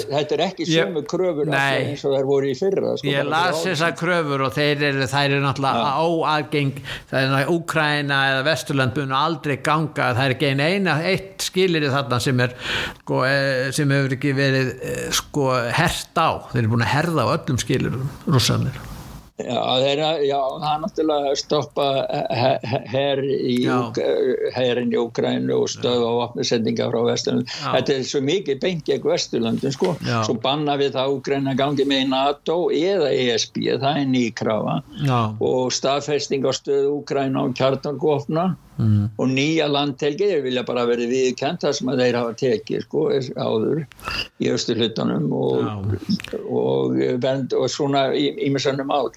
Þetta er ekki sömu alltaf eins og þær voru í fyrra. Sko, Ég las þessar kröfur og þeir eru, þær eru náttúrulega óalgeng, það er Úkræna eða Vesturland búin aldrei ganga, það er ekki ein eina, eitt skilir þarna sem er, sko, eh, sem hefur ekki verið, eh, sko, hert á, þeir eru búin að herða á öllum skilirum, rússanir. Já, þeirra, já, það er náttúrulega að stoppa he- he- her í Ukrænu og stöða á vopnasendinga frá Vesturlund. Þetta er svo mikið beint gegn Vesturlundum, sko. Já. Svo banna við það Ukræna gangi með NATO eða ESB, það er nýkrafa. Og staðfesting á stöðu Ukræna og kjartarkofna mm. og nýja landtelgi, ég vilja bara verið viðkent það sem að þeir hafa tekið, sko, áður í östu hlutunum og, og, vernd, og svona í, í með sönnum ál.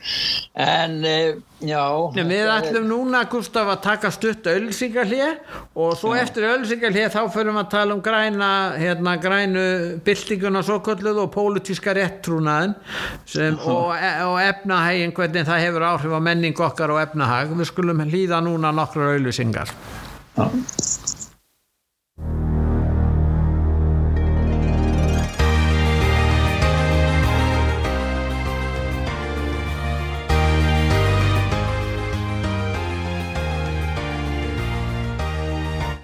En, eh, já... En við ætlum núna, Gustaf, að taka stutt ölsingarhlið og svo eftir ölsingarhlið þá förum við að tala um græna, hérna, grænu byltinguna svo kolluð og pólitíska réttrúnaðin sem, og, og efnahægin, hvernig það hefur áhrif á menning okkar og efnahag. Við skulum hlýða núna nokkrar ölsingar. Já.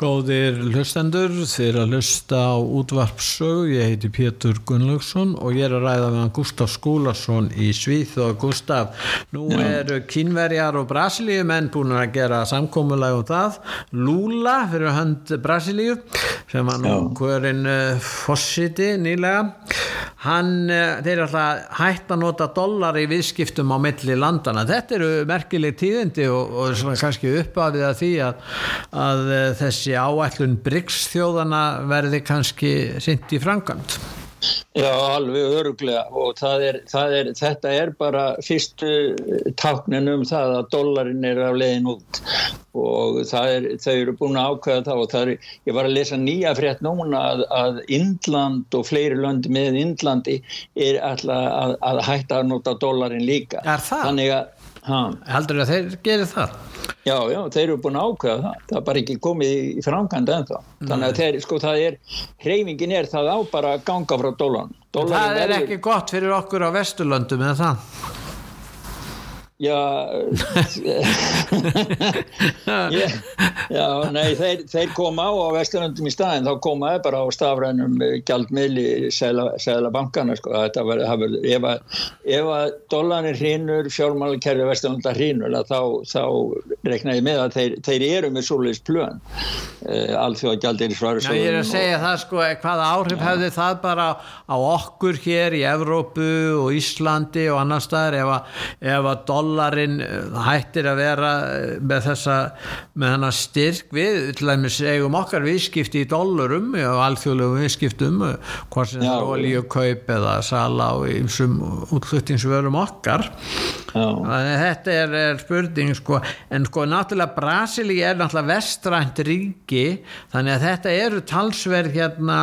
Góðir hlustendur, er að hlusta á útvarpsög, ég heiti Pétur Gunnlaugsson og ég er að ræða með hann Gustaf Skúlason í Svíð og Gustaf, nú eru kínverjar og Brasilíu menn búin að gera samkómulag um það, Lula fyrir hönd Brasilíu sem hverinn uh, fossiti nýlega, hann, eh, þeir er alltaf hægt að nota dólar í viðskiptum á milli landana. Þetta eru merkileg tíðindi og, og kannski uppafið að því að, að eh, þessi áætlun Bryggs þjóðana verði kannski sint í frangamt. Já, alveg öruglega og það er, það er, þetta er bara fyrstu táknin um það að dollarin er á leiðin út og er, þau eru búin að ákveða það og það ég var að lesa nýja frétt núna að, að Indland og fleiri löndi með Indlandi er alltaf að, að hætta að nota dollarin líka. Er það? Þannig að heldur að þeir gerir það? Já, já, þeir eru búin að ákveða það. Það er bara ekki komið í framkvæmda en það þannig að þeir, sko, það er hreyfingin er það á bara að ganga frá dólan það er ekki gott fyrir okkur á Vesturlöndum eða það Já, yeah, já, nei, þeir, þeir koma á á Vesturlundum í staðin, þá koma þeir bara á stafrænum gjaldmiðli segla bankana, sko, þetta verður, ef að, að dollanir hrínur, fjármálakerfi Vesturlunda hrínur, þá, þá rekna ég með að þeir, þeir eru með svoleiðis plön, uh, alþjóða gjaldir svaru. Já, ég er að segja það, sko, hvaða áhrif hefði það bara á okkur hér í Evrópu og Íslandi og annar staðar ef að, að dollar dólarinn eh, hættir að vera eh, með þessa með hana styrk. Við til dæmis eigum okkar viðskipti í dólarum og alþjóðlegu viðskiptum eh, hvort sem það er olíukaup eða sala og einsum útfluttingsvörum okkar. Þetta er, er spurning sko. En sko náttúrulega Brasili er náttúrulega vestrænt ríki þannig að þetta eru talsverð hérna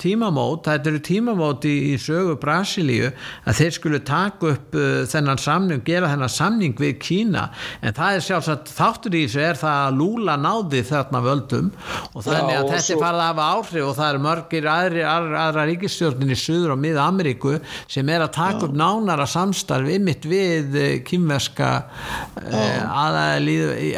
tímamót, þetta eru tímamót í, í sögu Brasilíu að þeir skulu taka upp uh, þennan samning, gera þennan samning við Kína. En það er sjálfsagt þáttur í þessu er það að Lula náði þarna völdum. Og þannig að þetta er farið af áhrif og það er mörgir aðri, aðra, aðra ríkistjórnir í Suður og Miða Ameríku sem er að taka upp nánara samstarf ymitt við eh, kýmverska eh,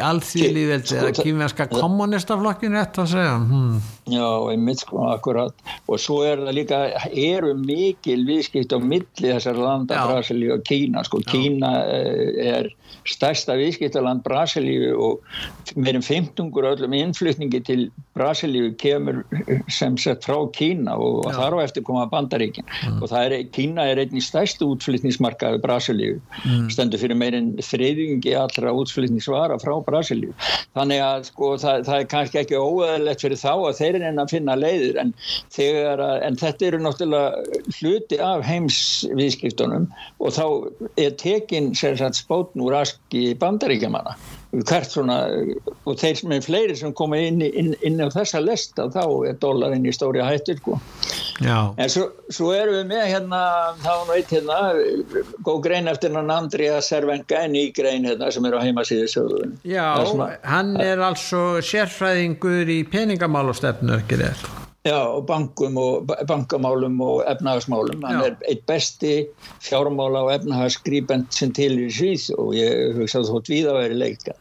alþýðlíðveldi eða kýmverska kommunistaflokkinu eftir að segja. Hmm. Já, einmitt sko, akkurat. Og svo er það líka, eru mikil viðskipt á milli þessar landa Brasilíu og Kína, sko, Já. Kína eh, er stærsta viðskiptaland Brasilíu og meirinn 15 öllum innflutningi til Brasilíu kemur sem sett frá Kína og Já. þar á eftir koma Bandaríkin mm. og er, Kína er einnig stærstu útflutningsmarkaði Brasilíu mm. stendur fyrir meirinn þriðingi allra útflutningsvara frá Brasilíu þannig að sko það, það er kannski ekki óæðilegt fyrir þá að þeir er enn að finna leiðir en, þegar, en þetta eru náttúrulega hluti af heimsviðskiptunum og þá er tekin spótn úr aski bandaríkjamanna. Hvert svona og þeir sem er fleiri sem koma inn, inn, inn á þessa lesta þá er dólarinn í stóri hættur sko. en svo, svo erum við með hérna þá nú eitt hérna góð grein eftir hann Andrija Servenga en í grein hérna sem er á heimasíðu Já, hann er altså sérfræðingur í peningamálustefnu ekki rétt Já, og bankum og bankamálum og efnahagsmálum. Hann Já. er eitt besti fjármála og efnahagsgrýpend sem til í Svíð og ég hugsa þótt við að veri leika.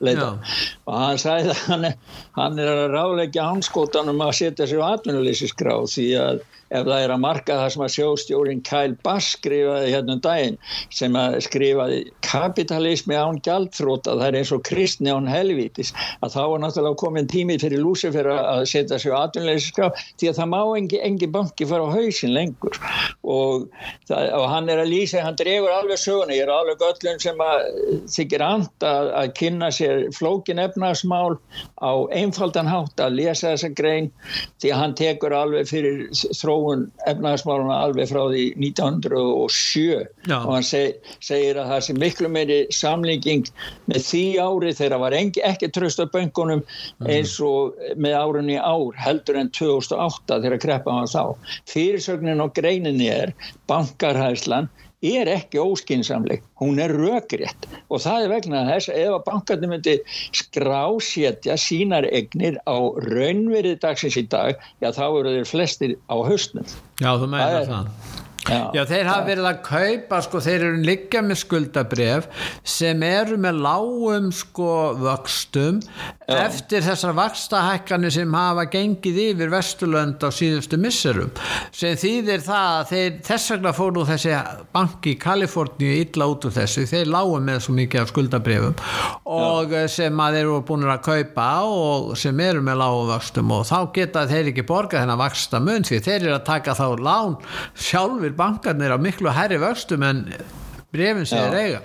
Og hann sagði að hann er, hann er að ráleika hanskótanum að setja sér á atvinnuleysiskráð því að ef það er að marka það sem að sjóstjórin Kyle Bass skrifaði hérna um daginn sem að skrifaði kapitalismi án gjaldþróta það er eins og kristni án helvítis að þá er náttúrulega komin tímið fyrir Lúsifer að setja sér aðunleysiskraf því að það má engi, engi banki fara á hausin lengur. Og, það, og hann er að lýsa, hann dregur alveg söguna, ég er alveg öllum sem að þykir and að, að kynna sér flókin efnarsmál á einfaldan hátt að lesa þessa grein því að hann tekur alveg fyrir þró þróun efnahagsmáluna alveg frá því 1907 Já. og hann seg, segir að það sé miklu meiri samlinging með því ári þegar það var engi, ekki tröst af böngunum mhm. eins og með árunni ár heldur en 2008 þegar kreppa hann þá. Fyrirsögnin og greininni er bankarhæslan er ekki óskinsamleg, hún er rökrétt og það er vegna þess ef að bankarnir myndi skrásétja sínar egnir á raunverið dagsins í dag, já þá eru þeir flestir á höstnum. Já, þú meina það. það. Já, Já þeir hafa verið að kaupa sko, þeir eru líka með skuldabref sem eru með lágum sko vöxtum eftir þessar vakstahækkanir sem hafa gengið yfir Vesturlönd á síðustu misserum sem þýðir það að þeir, þess vegna fóru þessi banki í Kaliforníu illa út úr þessu, þeir lágu með svo mikið af skuldabrifum og Já. sem að þeir eru búin að kaupa og sem eru með láguvöxtum og þá geta þeir ekki borga þennan vaksta mun því þeir eru að taka þá lán sjálfur bankarnir á miklu herri vöxtum en brefin sem þeir eiga.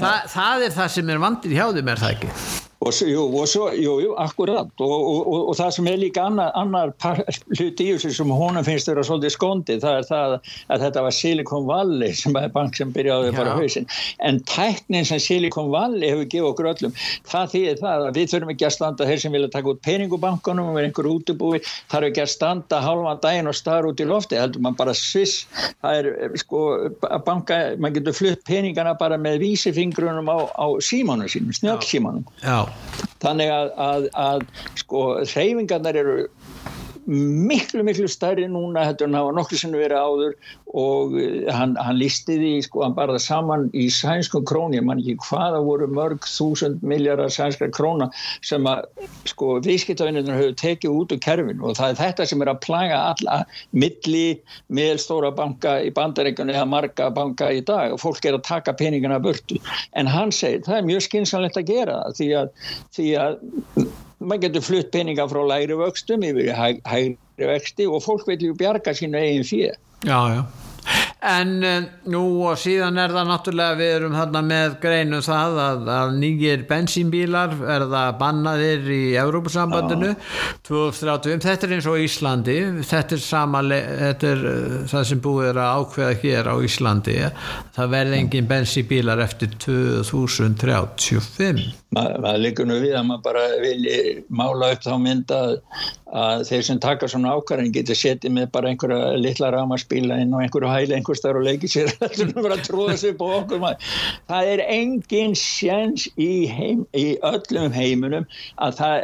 Þa, það er það sem er vandir hjá þeim er það ekki Og, jú, og svo, jú, jú, akkurat. Og, og, og það sem er líka annar, annar hlut í þessu sem honum finnst að vera svolítið skondið, það er það að þetta var Silicon Valley sem er bank sem byrjaði að fara hausin, en tæknin sem Silicon Valley hefur gefið okkur öllum það þýðir það að við þurfum ekki að standa þeir sem vilja taka út peningubankunum og vera einhver útubúi, þarf ekki að standa halvan daginn og starra út í lofti, heldur man bara sviss, það er sko að banka, man getur flutt peningana bara með vísifingrunum á, á símanu sínum, snjöggsímanum Já þannig að, að, að sko hreyfingarnar eru miklu miklu stærri núna þetta er náttúrulega nokkur sem verið áður og eh, hann, hann listi því sko hann barða saman í sænskum króni ég man ekki hvaða voru mörg þúsund miljardar sænskar króna sem að sko viðskiptavinnir höfðu tekið út úr kerfin og það er þetta sem er að plaga alla milli meðstóra banka í bandaríkunni eða marga banka í dag og fólk er að taka peningina burtu. En hann segir það er mjög skinsanlegt að gera því að, því að maður getur flutt peninga frá læri vöxtum yfir hægri vexti og fólk vil ju bjarga sínu eigin fyrir. Já, já. En uh, nú og síðan er það náttúrulega við erum þarna með greinu það að, að nýjir bensínbílar verða bannaðir í Európusambandinu 2035, þetta er eins og Íslandi. Þetta er, sama, þetta er uh, það sem búið er að ákveða hér á Íslandi. Það verði engin bensínbílar eftir 2035 maður Ma, líkur nú við að maður bara vilji mála upp þá mynda að, þeir sem taka svona ákvarðin getur setið með bara einhverja litla ramaspíla inn og einhverju hæli einhver starf og leikið sér það er engin sjens í, heim, í öllum heiminum að það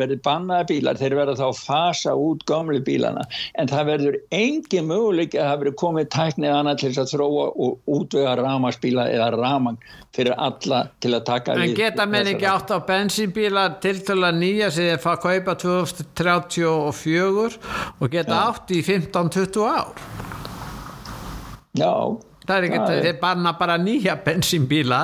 verður bannaða bílar þeir verður þá fasa út gamlu bílana. En það verður engin möguleik að það verður komið tæknið annað til að þróa og útvöga ramaspíla eða ramang fyrir alla til að taka en geta menn ekki átt á bensínbíla til að nýja sem þeir fá að kaupa 2034 og geta Já. átt í 15-20 ár Já það er ekkert, þeir banna bara nýja bensínbíla.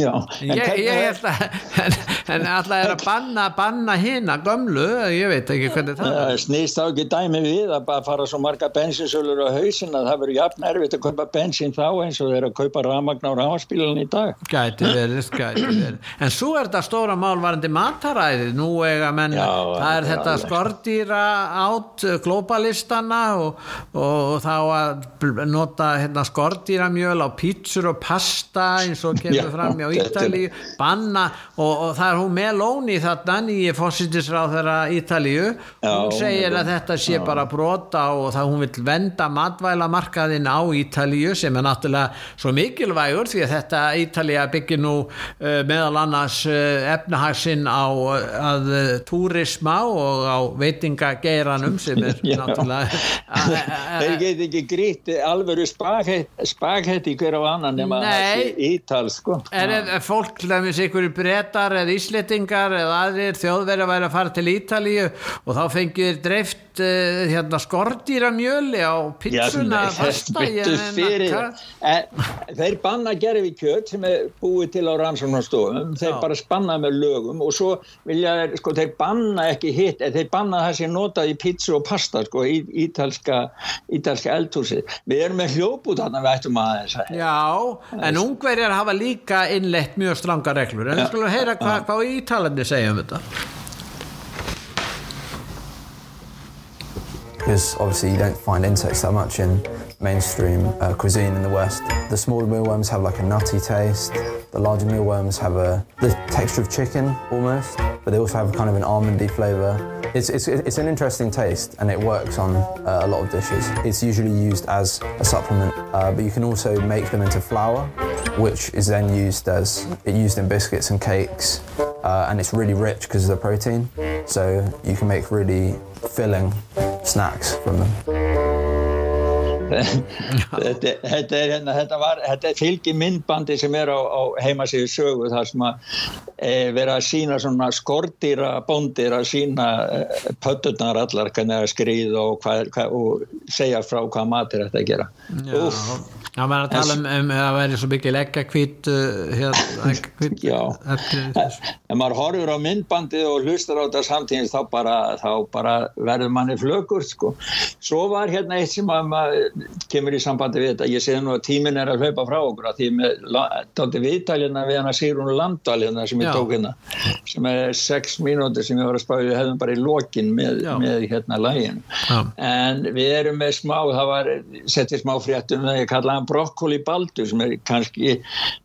Já, en ég, ég held að en, en alltaf er að banna, banna hinn að gömlu, ég veit ekki hvernig það er. snýst þá ekki dæmi við að bara fara svo marga bensinsölur á hausin að það verður jafn erfitt að kaupa bensin þá eins og þeir að kaupa ramagn á ramaspílun í dag. Gæti verið, gæti verið. En svo er þetta stóra málvarandi mataræði nú eiga menn, já, það er þetta skordýra átt globalistana og, og þá að nota hérna skordýra sýramjöl á pítsur og pasta eins og kemur fram á Ítalíu banna og, og það er hún Meloni þarna nýji fósittisráð þeirra Ítalíu hún segir að þetta sé já. bara brota og það hún vil venda matvælamarkaðin á Ítalíu sem er náttúrulega svo mikilvægur því að þetta Ítalíu byggir nú uh, meðal annars uh, efnahagsinn á að uh, túrisma og á veitingageiranum sem er náttúrulega þeir get ekki grít alveru spaghetti spagetti hver á annan nema ítals sko. er, er fólk lemmis ykkur brettar eða íslettingar eða aðrir þjóðverið að væri að fara til Ítalíu og þá fengir dreift uh, hérna, skordýramjöli á pizzuna þeir banna gerfi kjöt sem er búið til á rannsóknarstofum. Þeir Já. bara spanna með lögum og svo vilja sko, þeir banna ekki hitt þeir banna það sem notað í pizza og pasta sko, í ítalska, ítalska eldhúsi við erum með hljóput þarna við ættum aðeins Já, en ungverjar hafa líka innlegt mjög stranga reglur. En við skulum heyra hvað hva ítalandi segja um þetta. Because obviously you don't find insects that much in mainstream uh, cuisine in the West. The smaller mealworms have like a nutty taste. The larger mealworms have a the texture of chicken almost, but they also have kind of an almondy flavour. It's, it's, it's an interesting taste and it works on uh, a lot of dishes. It's usually used as a supplement, uh, but you can also make them into flour, which is then used as it used in biscuits and cakes, uh, and it's really rich because of the protein. So you can make really filling snacks from them. Þetta, þetta er hérna, þetta var, þetta er fylgi myndbandi sem er á, á heimasíðu sögu þar sem að e, vera að sína svona skordýra bóndir að sína e, pötturnar allar hvernig að skriða og, hvað, hvað, og segja frá hvað matur þetta að gera. Úf, Já, maður er að tala um, um að það væri svo mikið leggakvít uh, hérna, Já, en maður horfur á myndbandið og hlustar á þetta samtíðins þá bara, þá bara verður manni flögur sko. Svo var hérna eitt sem að maður kemur í sambandi við þetta, ég sé nú að tímin er að hlaupa frá okkur því með viðtælina við hana Sýrún Landal hérna sem ég Já. tók hérna, sem er sex mínúti sem ég var að spáði, við hefðum bara í lokin með, með hérna lægin en við erum með smá, það var settið smá fréttum, það ég kallaði brokkoli baldur sem er kannski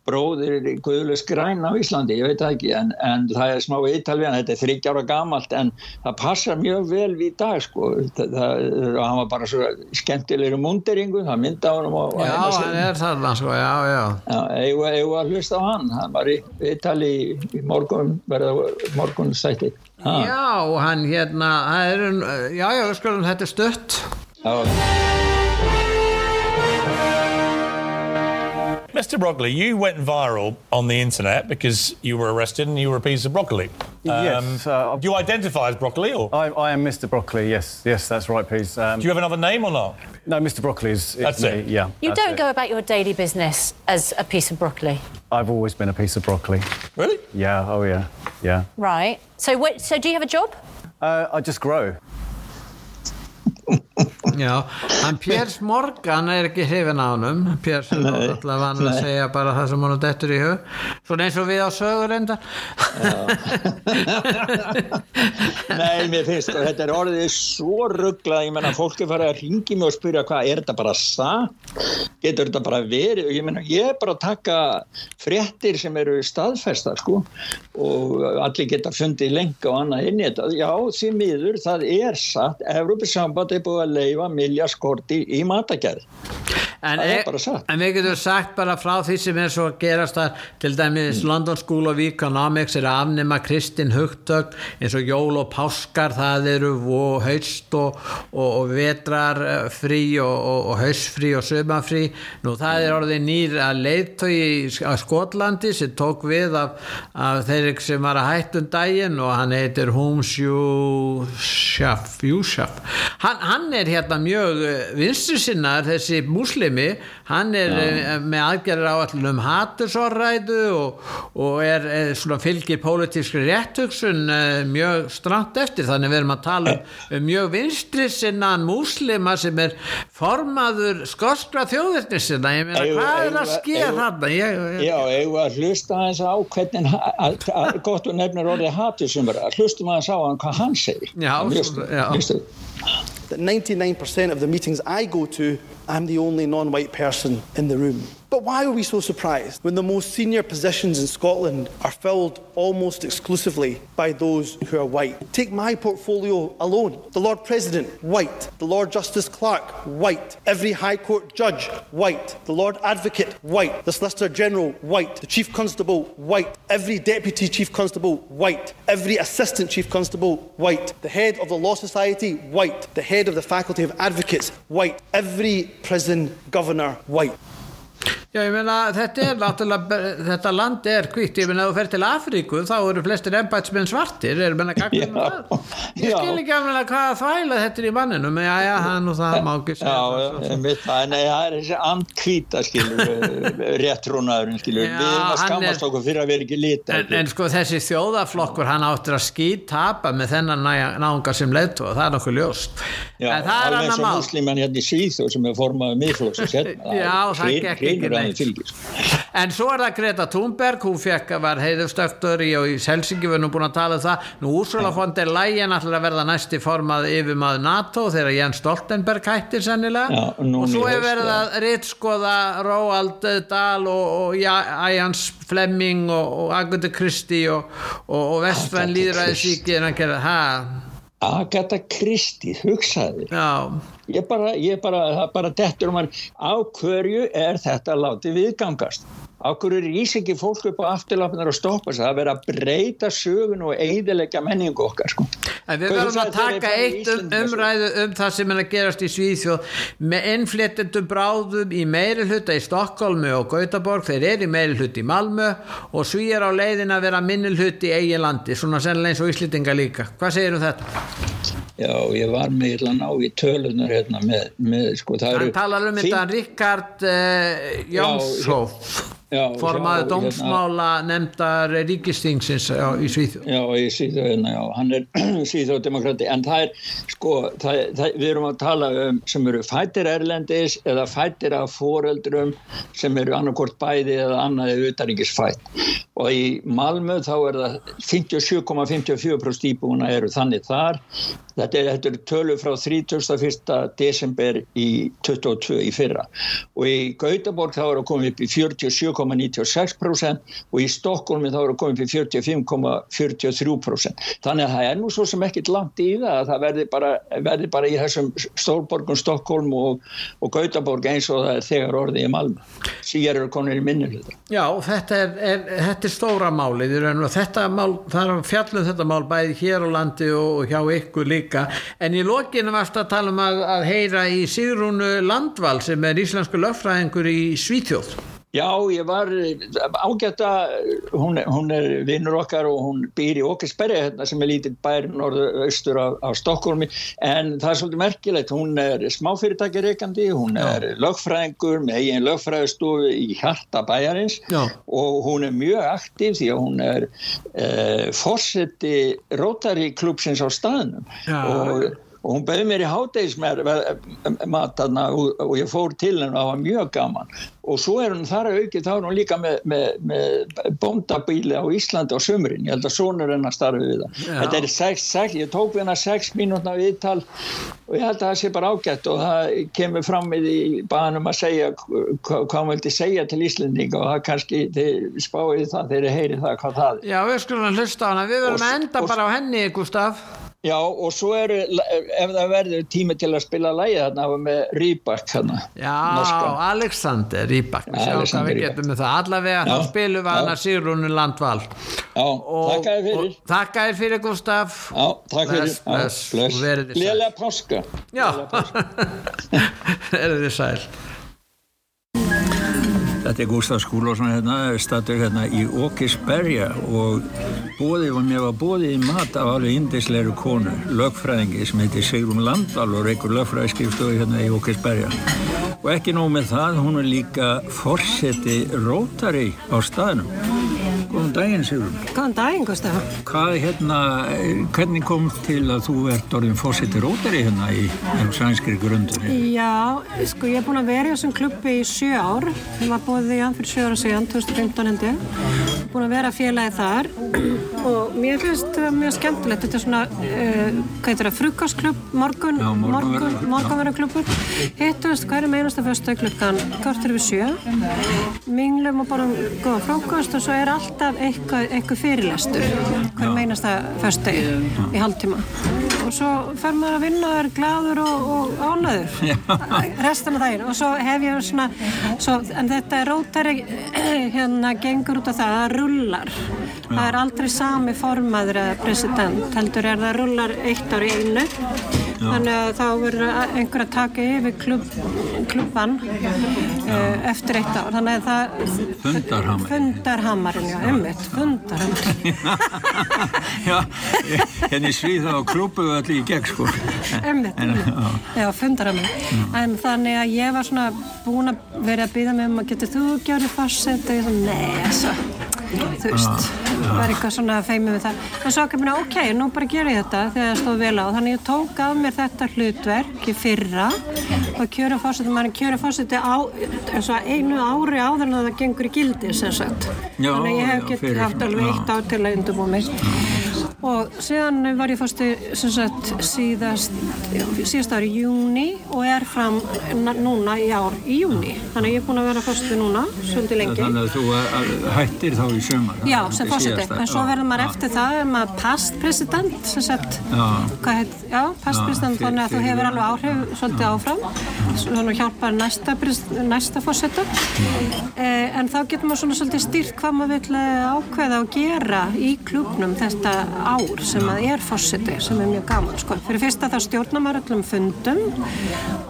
bróðir guðlust græn á Íslandi, ég veit það ekki en, en það er smá ítalvíðan, þetta er þryggjára gamalt en það passar mjög vel við dag sko, það, það hann var bara svo skemmtilegur munderingu það mynda á hann og Já, hann er þarna sko, já, já. Já, eigum að hlusta á hann, hann var í Ítali í morgun verða morgun sætti Já, hann hérna, er, já, já, skulum, þetta er stött Já Mr. Broccoli, you went viral on the internet because you were arrested and you were a piece of broccoli. Um, yes. Uh, do you identify as broccoli? Or? I, I, am Mr. Broccoli, yes. Yes, that's right, please. Um, do you have another name or not? No, Mr. Broccoli is, is that's me. it. Yeah. You don't it. go about your daily business as a piece of broccoli. I've always been a piece of broccoli. Really? Yeah, oh yeah, yeah. Right. So, what, so do you have a job? Uh, I just grow. Já, hann Piers Morgan er ekki hrifin á honum. Piers er alltaf vann að segja bara það sem hann dettur í hug. Svona eins og við á sögur enda Nei, mér finnst og þetta er orðið svo rugglað ég menna, fólk er farið að ringi mig og spyrja hvað, er þetta bara satt? Getur þetta bara verið? Ég menna, ég er bara að taka fréttir sem eru staðfestar, sko og allir geta fundið lenga og annað inn í þetta. Já, því miður, það er satt. Európa-samband er búið að leifa miljarskorti í matagerð En, e en við getum sagt bara frá því sem er svo að gerast að til dæmis mm. London School of Economics er að afnema kristin hugtök eins og jól og páskar það eru haust og, og, og vetrarfrí og, og haustfrí og sömafrí nú það er orðið nýr að leiðtögi á Skotlandi sem tók við af, af þeirri sem var að hættum daginn og hann heitir Hums Júsjaf. Hann, hann er hérna mjög vinstu sinnar þessi muslimi hann er Já. Eh, með aðgerðar á allum hattusorræðu og, og er, er svona fylgir pólitískri réttöksun eh, mjög stramt eftir. Þannig við erum að tala um, um mjög vinstri sinnan muslima sem er formaður skoskra þjóðirni sinna ég meina hvað er að skilja þarna? Já, eigum að hlusta aðeins á hvernig gott og nefnir orðið hattusumur hlustum aðeins á hann hvað hann segir. Já, that 99% of the meetings I go to, I'm the only non white person in the room. But why are we so surprised when the most senior positions in Scotland are filled almost exclusively by those who are white? Take my portfolio alone. The Lord President, white. The Lord Justice Clerk, white. Every High Court judge, white. The Lord Advocate, white. The Solicitor General, white. The Chief Constable, white. Every Deputy Chief Constable, white. Every Assistant Chief Constable, white. The head of the Law Society, white. The head of the Faculty of Advocates, white. Every prison governor, white. Já, ég meina, þetta er þetta land er kvitt, ég meina, þú fer til Afríku, þá eru flestir embætsmenn svartir, er meina, gagnum það. Ég skil ekki af meina hvaða þvæla þetta er í manninu, með já, já, hann og það má ekki segja. Já, það, er þessi andkvita, skilur, réttrúnaðurinn, skilur, já, við erum að skamast okkur fyrir að vera ekki lítið. En, en sko, þessi þjóðaflokkur, hann áttur að skítapa með þennan náunga sem leiðtó, það er nokkuð ljóst. Já, alveg eins og muslimann hérna í Síþó formaðið miðflóks fylgir en svo er það Greta Thunberg hún fekk að var heiðustöktur í og í Helsingi við erum búin að tala um það. Nú Úrsula von der Leyen ætlar að verða næsti formað yfir maður NATO þegar Jens Stoltenberg hættir sennilega. Já, og svo er verið að rittskoða Róald Dahl og, og Jans Flemming og, og Agatha Christie og, og Vestfæn Líðræðisíki en að gera það Agatha Christie, hugsaði Já. ég bara, ég bara, bara dettur um hann. Á hverju er þetta látið viðgangast Akkur er ís ekki fólk upp á afturlapnar og stoppa það er verið að breyta sögun og eidilegja menningu okkar sko. En við verðum þú að taka eitt um, Íslendingasögu? umræðu um það sem er að gerast í Svíþjóð með innfléttendum bráðum í meiri hluta í Stokkólmu og Gautaborg þeir eru í meiri hluta í Malmö og Svíjar á leiðin að vera minni hluti í eigin landi, svona sennilega eins og Íslitinga líka hvað segir um þetta? Já, ég var með að ná í tölunar hérna með, með sko, það Hann eru talar um þetta Ríkard uh, Jónshoff Já, formaður já, dómsmála nefndar ríkistingsins í Svíþjóð. Já, í Svíþjóðina, já, hann er Svíþjóðdemokrati, en það er, sko, það, það, við erum að tala um sem eru fættir erlendis eða fættir af foreldrum sem eru annarkort bæði eða annaði utaríkisfætt og í Malmö þá er það 57,54% íbúina eru þannig þar, þetta er, þetta er tölu frá 31. desember í 22 í fyrra. Og í Gautaborg þá er það komið upp í 47,96% og í Stokkólmi þá er það komið upp í 45,43% þannig að það er nú svo sem ekkit langt í það að það verði bara, verði bara í þessum stórborgum Stokkólm og, og Gautaborg eins og það er þegar orðið í Malmö. Síðar eru konur í minni hluta. Já, þetta er, er, þetta er stóra málið. Þetta mál, það er fjallum þetta mál bæði hér á landi og hjá ykkur líka, en í lokinu varst að tala um að, að heyra í Sigrúnu Landval sem er íslensku löffræðingur í Svíþjóð Já, ég var ágæta, hún, hún er vinnur okkar og hún býr í Åkersberga hérna sem er lítið bær norðaustur af, af Stokkólmi en það er svolítið merkilegt, hún er smáfyrirtækireikandi, hún er lögfræðingur með eigin lögfræðistofu í hjarta bæjarins Já. og hún er mjög aktiv því að hún er uh, fórseti Rotary klubsins á staðnum Já. og og hún bauði mér í og, og ég fór til henn og það var mjög gaman og svo er hún þar að auki þá er hún líka með, með, með bóndabíli á Íslandi á sömurinn, ég held að sonur hennar starfi við það. Já. Þetta er sex, sex, ég tók við hennar sex mínútna viðtal og ég held að það sé bara ágætt og það kemur fram við í baðanum að segja hva- hvað hún vildi segja til Íslendinga og það kannski þið spáið það þegar þið heyrið það hvað það er. Já, við skulum hlusta á hana, við verðum að enda bara á henni, Gustaf Já, og svo er, ef það verður tími til að spila lægi þarna með Rýbak þarna. Já. Alexander Rýbak, við sjáum hvað við getum með það. Allavega, Já, þá spilum við hana Sigrúnu Landval. Já, og, og þakka þér fyrir Gustaf Já, takk fyrir. Og verið þið sæl. Verið þið sæl Þetta er Gustaf Skúlásson hérna, statur hérna í Åkersberga og bóðið var mér var bóðið í mat af alveg indisleiri konu, lögfræðingi sem heitir Sigrun Landal og reykur lögfræðiskrifstofi hérna í Åkersberga. Og ekki nóg með það, hún er líka forseti Rótari á staðnum. Daginn Sigrun. Góðan daginn, Gustaf. Hvað hérna, hvernig kom til að þú ert orðin forseti Rótari hérna í sænskri grundunni? Já, sko ég er búin að vera í þessum klubbi í sjö ár. Ég var búið í hann fyrir sjö ára síðan, 2015 hendi. Búin að vera félagi þar og mér finnst það mjög skemmtilegt. Þetta er svona, uh, hvað heitir það, frukastklubb, morgun, Já, já. morgunverðarklubbur. Hittumst hverju meinasta fyrstu klukkan, hvort eru við sjö. Minglum og bara góða frákast og svo er alltaf eitthvað, eitthvað fyrirlestur. Hverju meinasta fyrstu í? Hálftíma. Og svo fer maður að vinna og er gladur og, og ánæður restan af daginn. Og svo hef ég svona svo, en þetta rótari hérna gengur út af það að það rullar. Það er aldrei sami formaður eða president heldur er það rullar eitt ár í einu þannig að þá verður einhver að taka yfir klubb, klubban uh, eftir eitt ár þannig að það Fundarhamar. fundarhamarinn, já, ummitt fundarhamarinn Já, hérna í Svíða og klúpuðu allir í gegn sko. Einmitt. já. Já, fundar að mig. En þannig að ég var svona búin að vera að býða mig um að getur þú gjörði fórsett og ég svona, nei, þessu, þú veist, Ah, var eitthvað svona feimið við það. En svo ekki minna, ok, nú bara gera ég þetta þegar það stóð vel á. Þannig ég tók af mér þetta hlutverk í fyrra og kjöru fórseti, maður kjöru fórseti á, einu ári áður en það gengur í gildi, sem sagt. Já, Þannig að ég hef gett haft alveg eitt ár til að undirbúa mig. Og síðan var ég fórstu síðast síðast ári í júni og er fram núna í ár í júni þannig að ég er búin að vera fórstu núna svolítið lengi. Þannig að þú uh, hættir þá í sumar. Já, sem fórseti, en svo verður maður eftir það er maður past president sem sagt, Já. hvað heit, já, past Já, president fyr- þannig að þú hefur alveg áhrif svolítið áfram. Þannig að hjálpar næsta, næsta fórseta eh, en þá getur maður svona svolítið stýrt hvað maður vil eh, ákveða og gera í klubnum þetta ár sem að er fórseti sem er mjög gaman sko. fyrir fyrsta þá stjórnar maður öllum fundum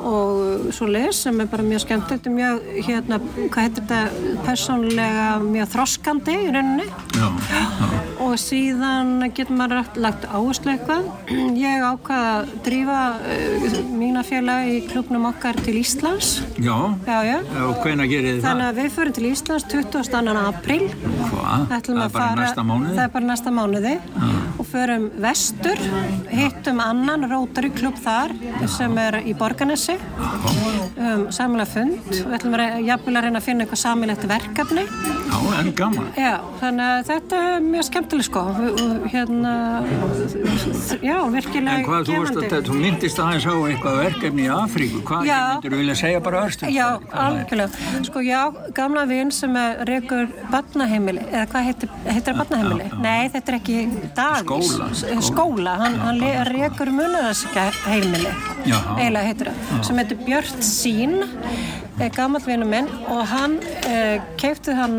og svo les sem er bara mjög skemmt þetta er mjög, hérna, hvað heitir þetta persónlega mjög þroskandi í rauninni Já, og síðan getur maður lagt- áherslu eitthvað. Ég ákvaða að drífa uh, mína félag í klubnum okkar til Íslands. já. Já, já. Og hvenær gerir þið það? Þannig að við förum til Íslands 22. apríl. Hvað? Það er bara næsta mánuði? Það er bara næsta mánuði og förum vestur, hittum annan Rotary klubb þar sem er í Borganesi um, samlega fund. Við ætlum að jafnvel að reyna að finna eitthvað samilegt verkefni. Já, en gaman. Já, þannig að þetta er mjög skemmtileg sko hérna já, virkilega En hvað, þú, veist að, þú myndist aðeins á eitthvað verkefni í Afríku. Hvað Já. myndir þú vilja segja bara örstu? Já, algjörlega. Sko, já, gamla vinn sem rekur barnaheimili, eða hvað heitir, heitir það barnaheimili? Nei, þetta er ekki dagis. Skóla. S- Skóla, hann, hann rekur munaraska heimili, eiginlega heitir það, sem heitir Björn Sín, er gammal vinnu minn og hann eh, keipti hann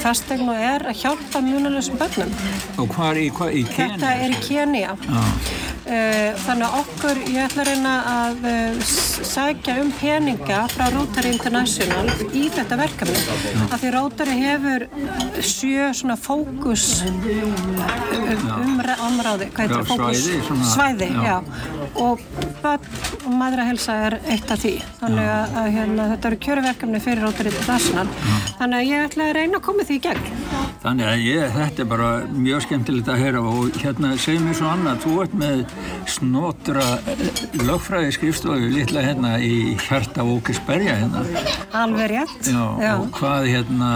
fastegn og er að hjálpa munarlösum börnum. Og hvað í, hvað, í Kenya? Þetta er í Kenya. Já. Eh, Þannig að okkur, ég ætla að reyna að eh, s- sækja um peninga frá Rotary International í þetta verkefni. Af því Rotary hefur sjö svona fókus um omráði, hvað heitir það? Fókus- svæði, já. Og börn og maðurahelsa er eitt af því. Þannig að, að hérna, þetta eru kjöruverkefni fyrir Rotary International. Þannig að ég ætla að reyna að koma því í gegn. Þannig að ég, þetta er bara mjög skemmtilegt að heyra og hérna segir mér svo annað, þú ert með snotra lögfræði skrifstofu litla hérna í hjarta Ókisberja hérna. Alveg rétt. Já, og hvað hérna,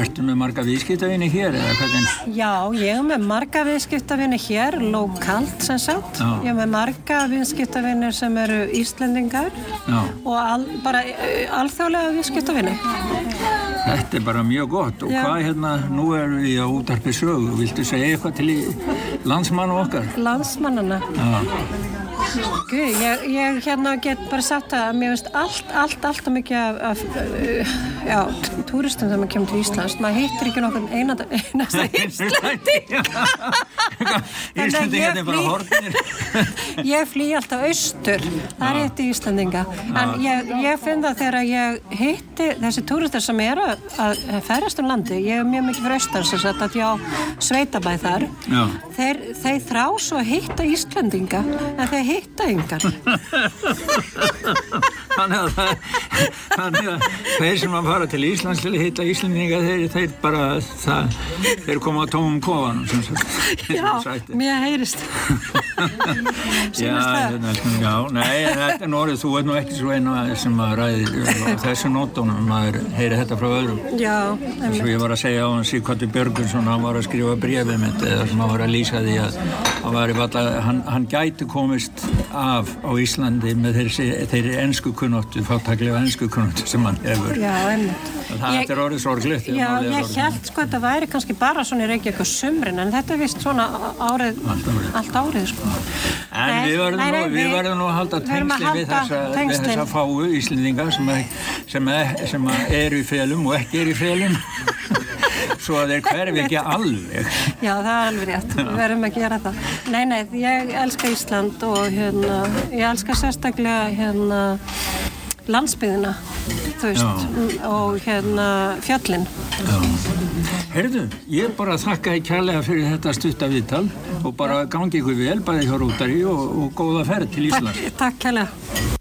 ertu með marga viðskiptavinni hér eða hvernig? Já, ég er með marga viðskiptavinni hér, lokalt sem sagt. Já. Ég er með marga viðskiptavinni sem eru Íslendingar Já, og al, bara eh, alþjóðlega viðskiptavinni. þetta er bara mjög gott og Já. hvað hérna, nú erum við á útarpi sögu, viltu segja eitthvað til í landsmannu okkar? Landsmannana. Já, Guð, ég, ég hérna get bara sagt að mér finnst allt, allt, allt og mikið af, af já, túristum þegar maður kemur til Íslands. Maður hittir ekki nokkur einasta, einasta Íslandi. Íslendingarnir bara flý- horfnir. Ég flý alltaf austur, það er hitti Íslandinga. En ég, ég finn það þegar ég hitti þessi túristar sem eru að, að ferðast um landi, ég er mjög mikið fyrir austan sem sagt að ég á sveitabæð þar, þeir, þeir þrá svo að hitta Íslandinga en þeir hitta yngar. þannig að, þannig að þeir sem að fara til Íslands til að hitta Íslendinga þeir, þeir bara það, þeir koma á tómum kofanum sem sagt. Já, mér heyrist. já, hérna, já, nei, þetta er norðið, þú ert nú ekki svo einu sem að ræði þessu nótunum, maður heyri þetta frá öðrum. Já, Svo ég var að segja á hann Sigvartur Björgunsson, hann var að skrifa brefið mitt eða sem hann var að lýsa því að hann, valla, hann, hann gæti komist af á Íslandi með þeirri, þeirri ennsku kunnóttu, fáttaklega ennsku kunnóttu sem hann hefur. Já, einmitt. Það Ég- er orðið sorglegt. Já, ég held sko að þetta væri kannski bara svona í Reykjavík og sumrin en þetta er vist svona árið, allt árið sko. En Nei, við verðum, nú, við verðum nú að halda tengslinn við, þessa, við þessa fáu Íslendinga sem, er, sem, er, sem eru í felum og ekki eru í felum svo að þeir hverfi ekki alveg. Já, það er alveg rétt. Við verðum að gera það. Nei, nei, ég elska Ísland og hérna, ég elska sérstaklega hérna landsbyðina, þú veist, og hérna fjöllin. Herðu, ég bara þakka þér kærlega fyrir þetta stutta viðtal og bara gangi ykkur vel, bæði hjá Rótari og, og góða ferð til Íslands. Takk, takk kærlega.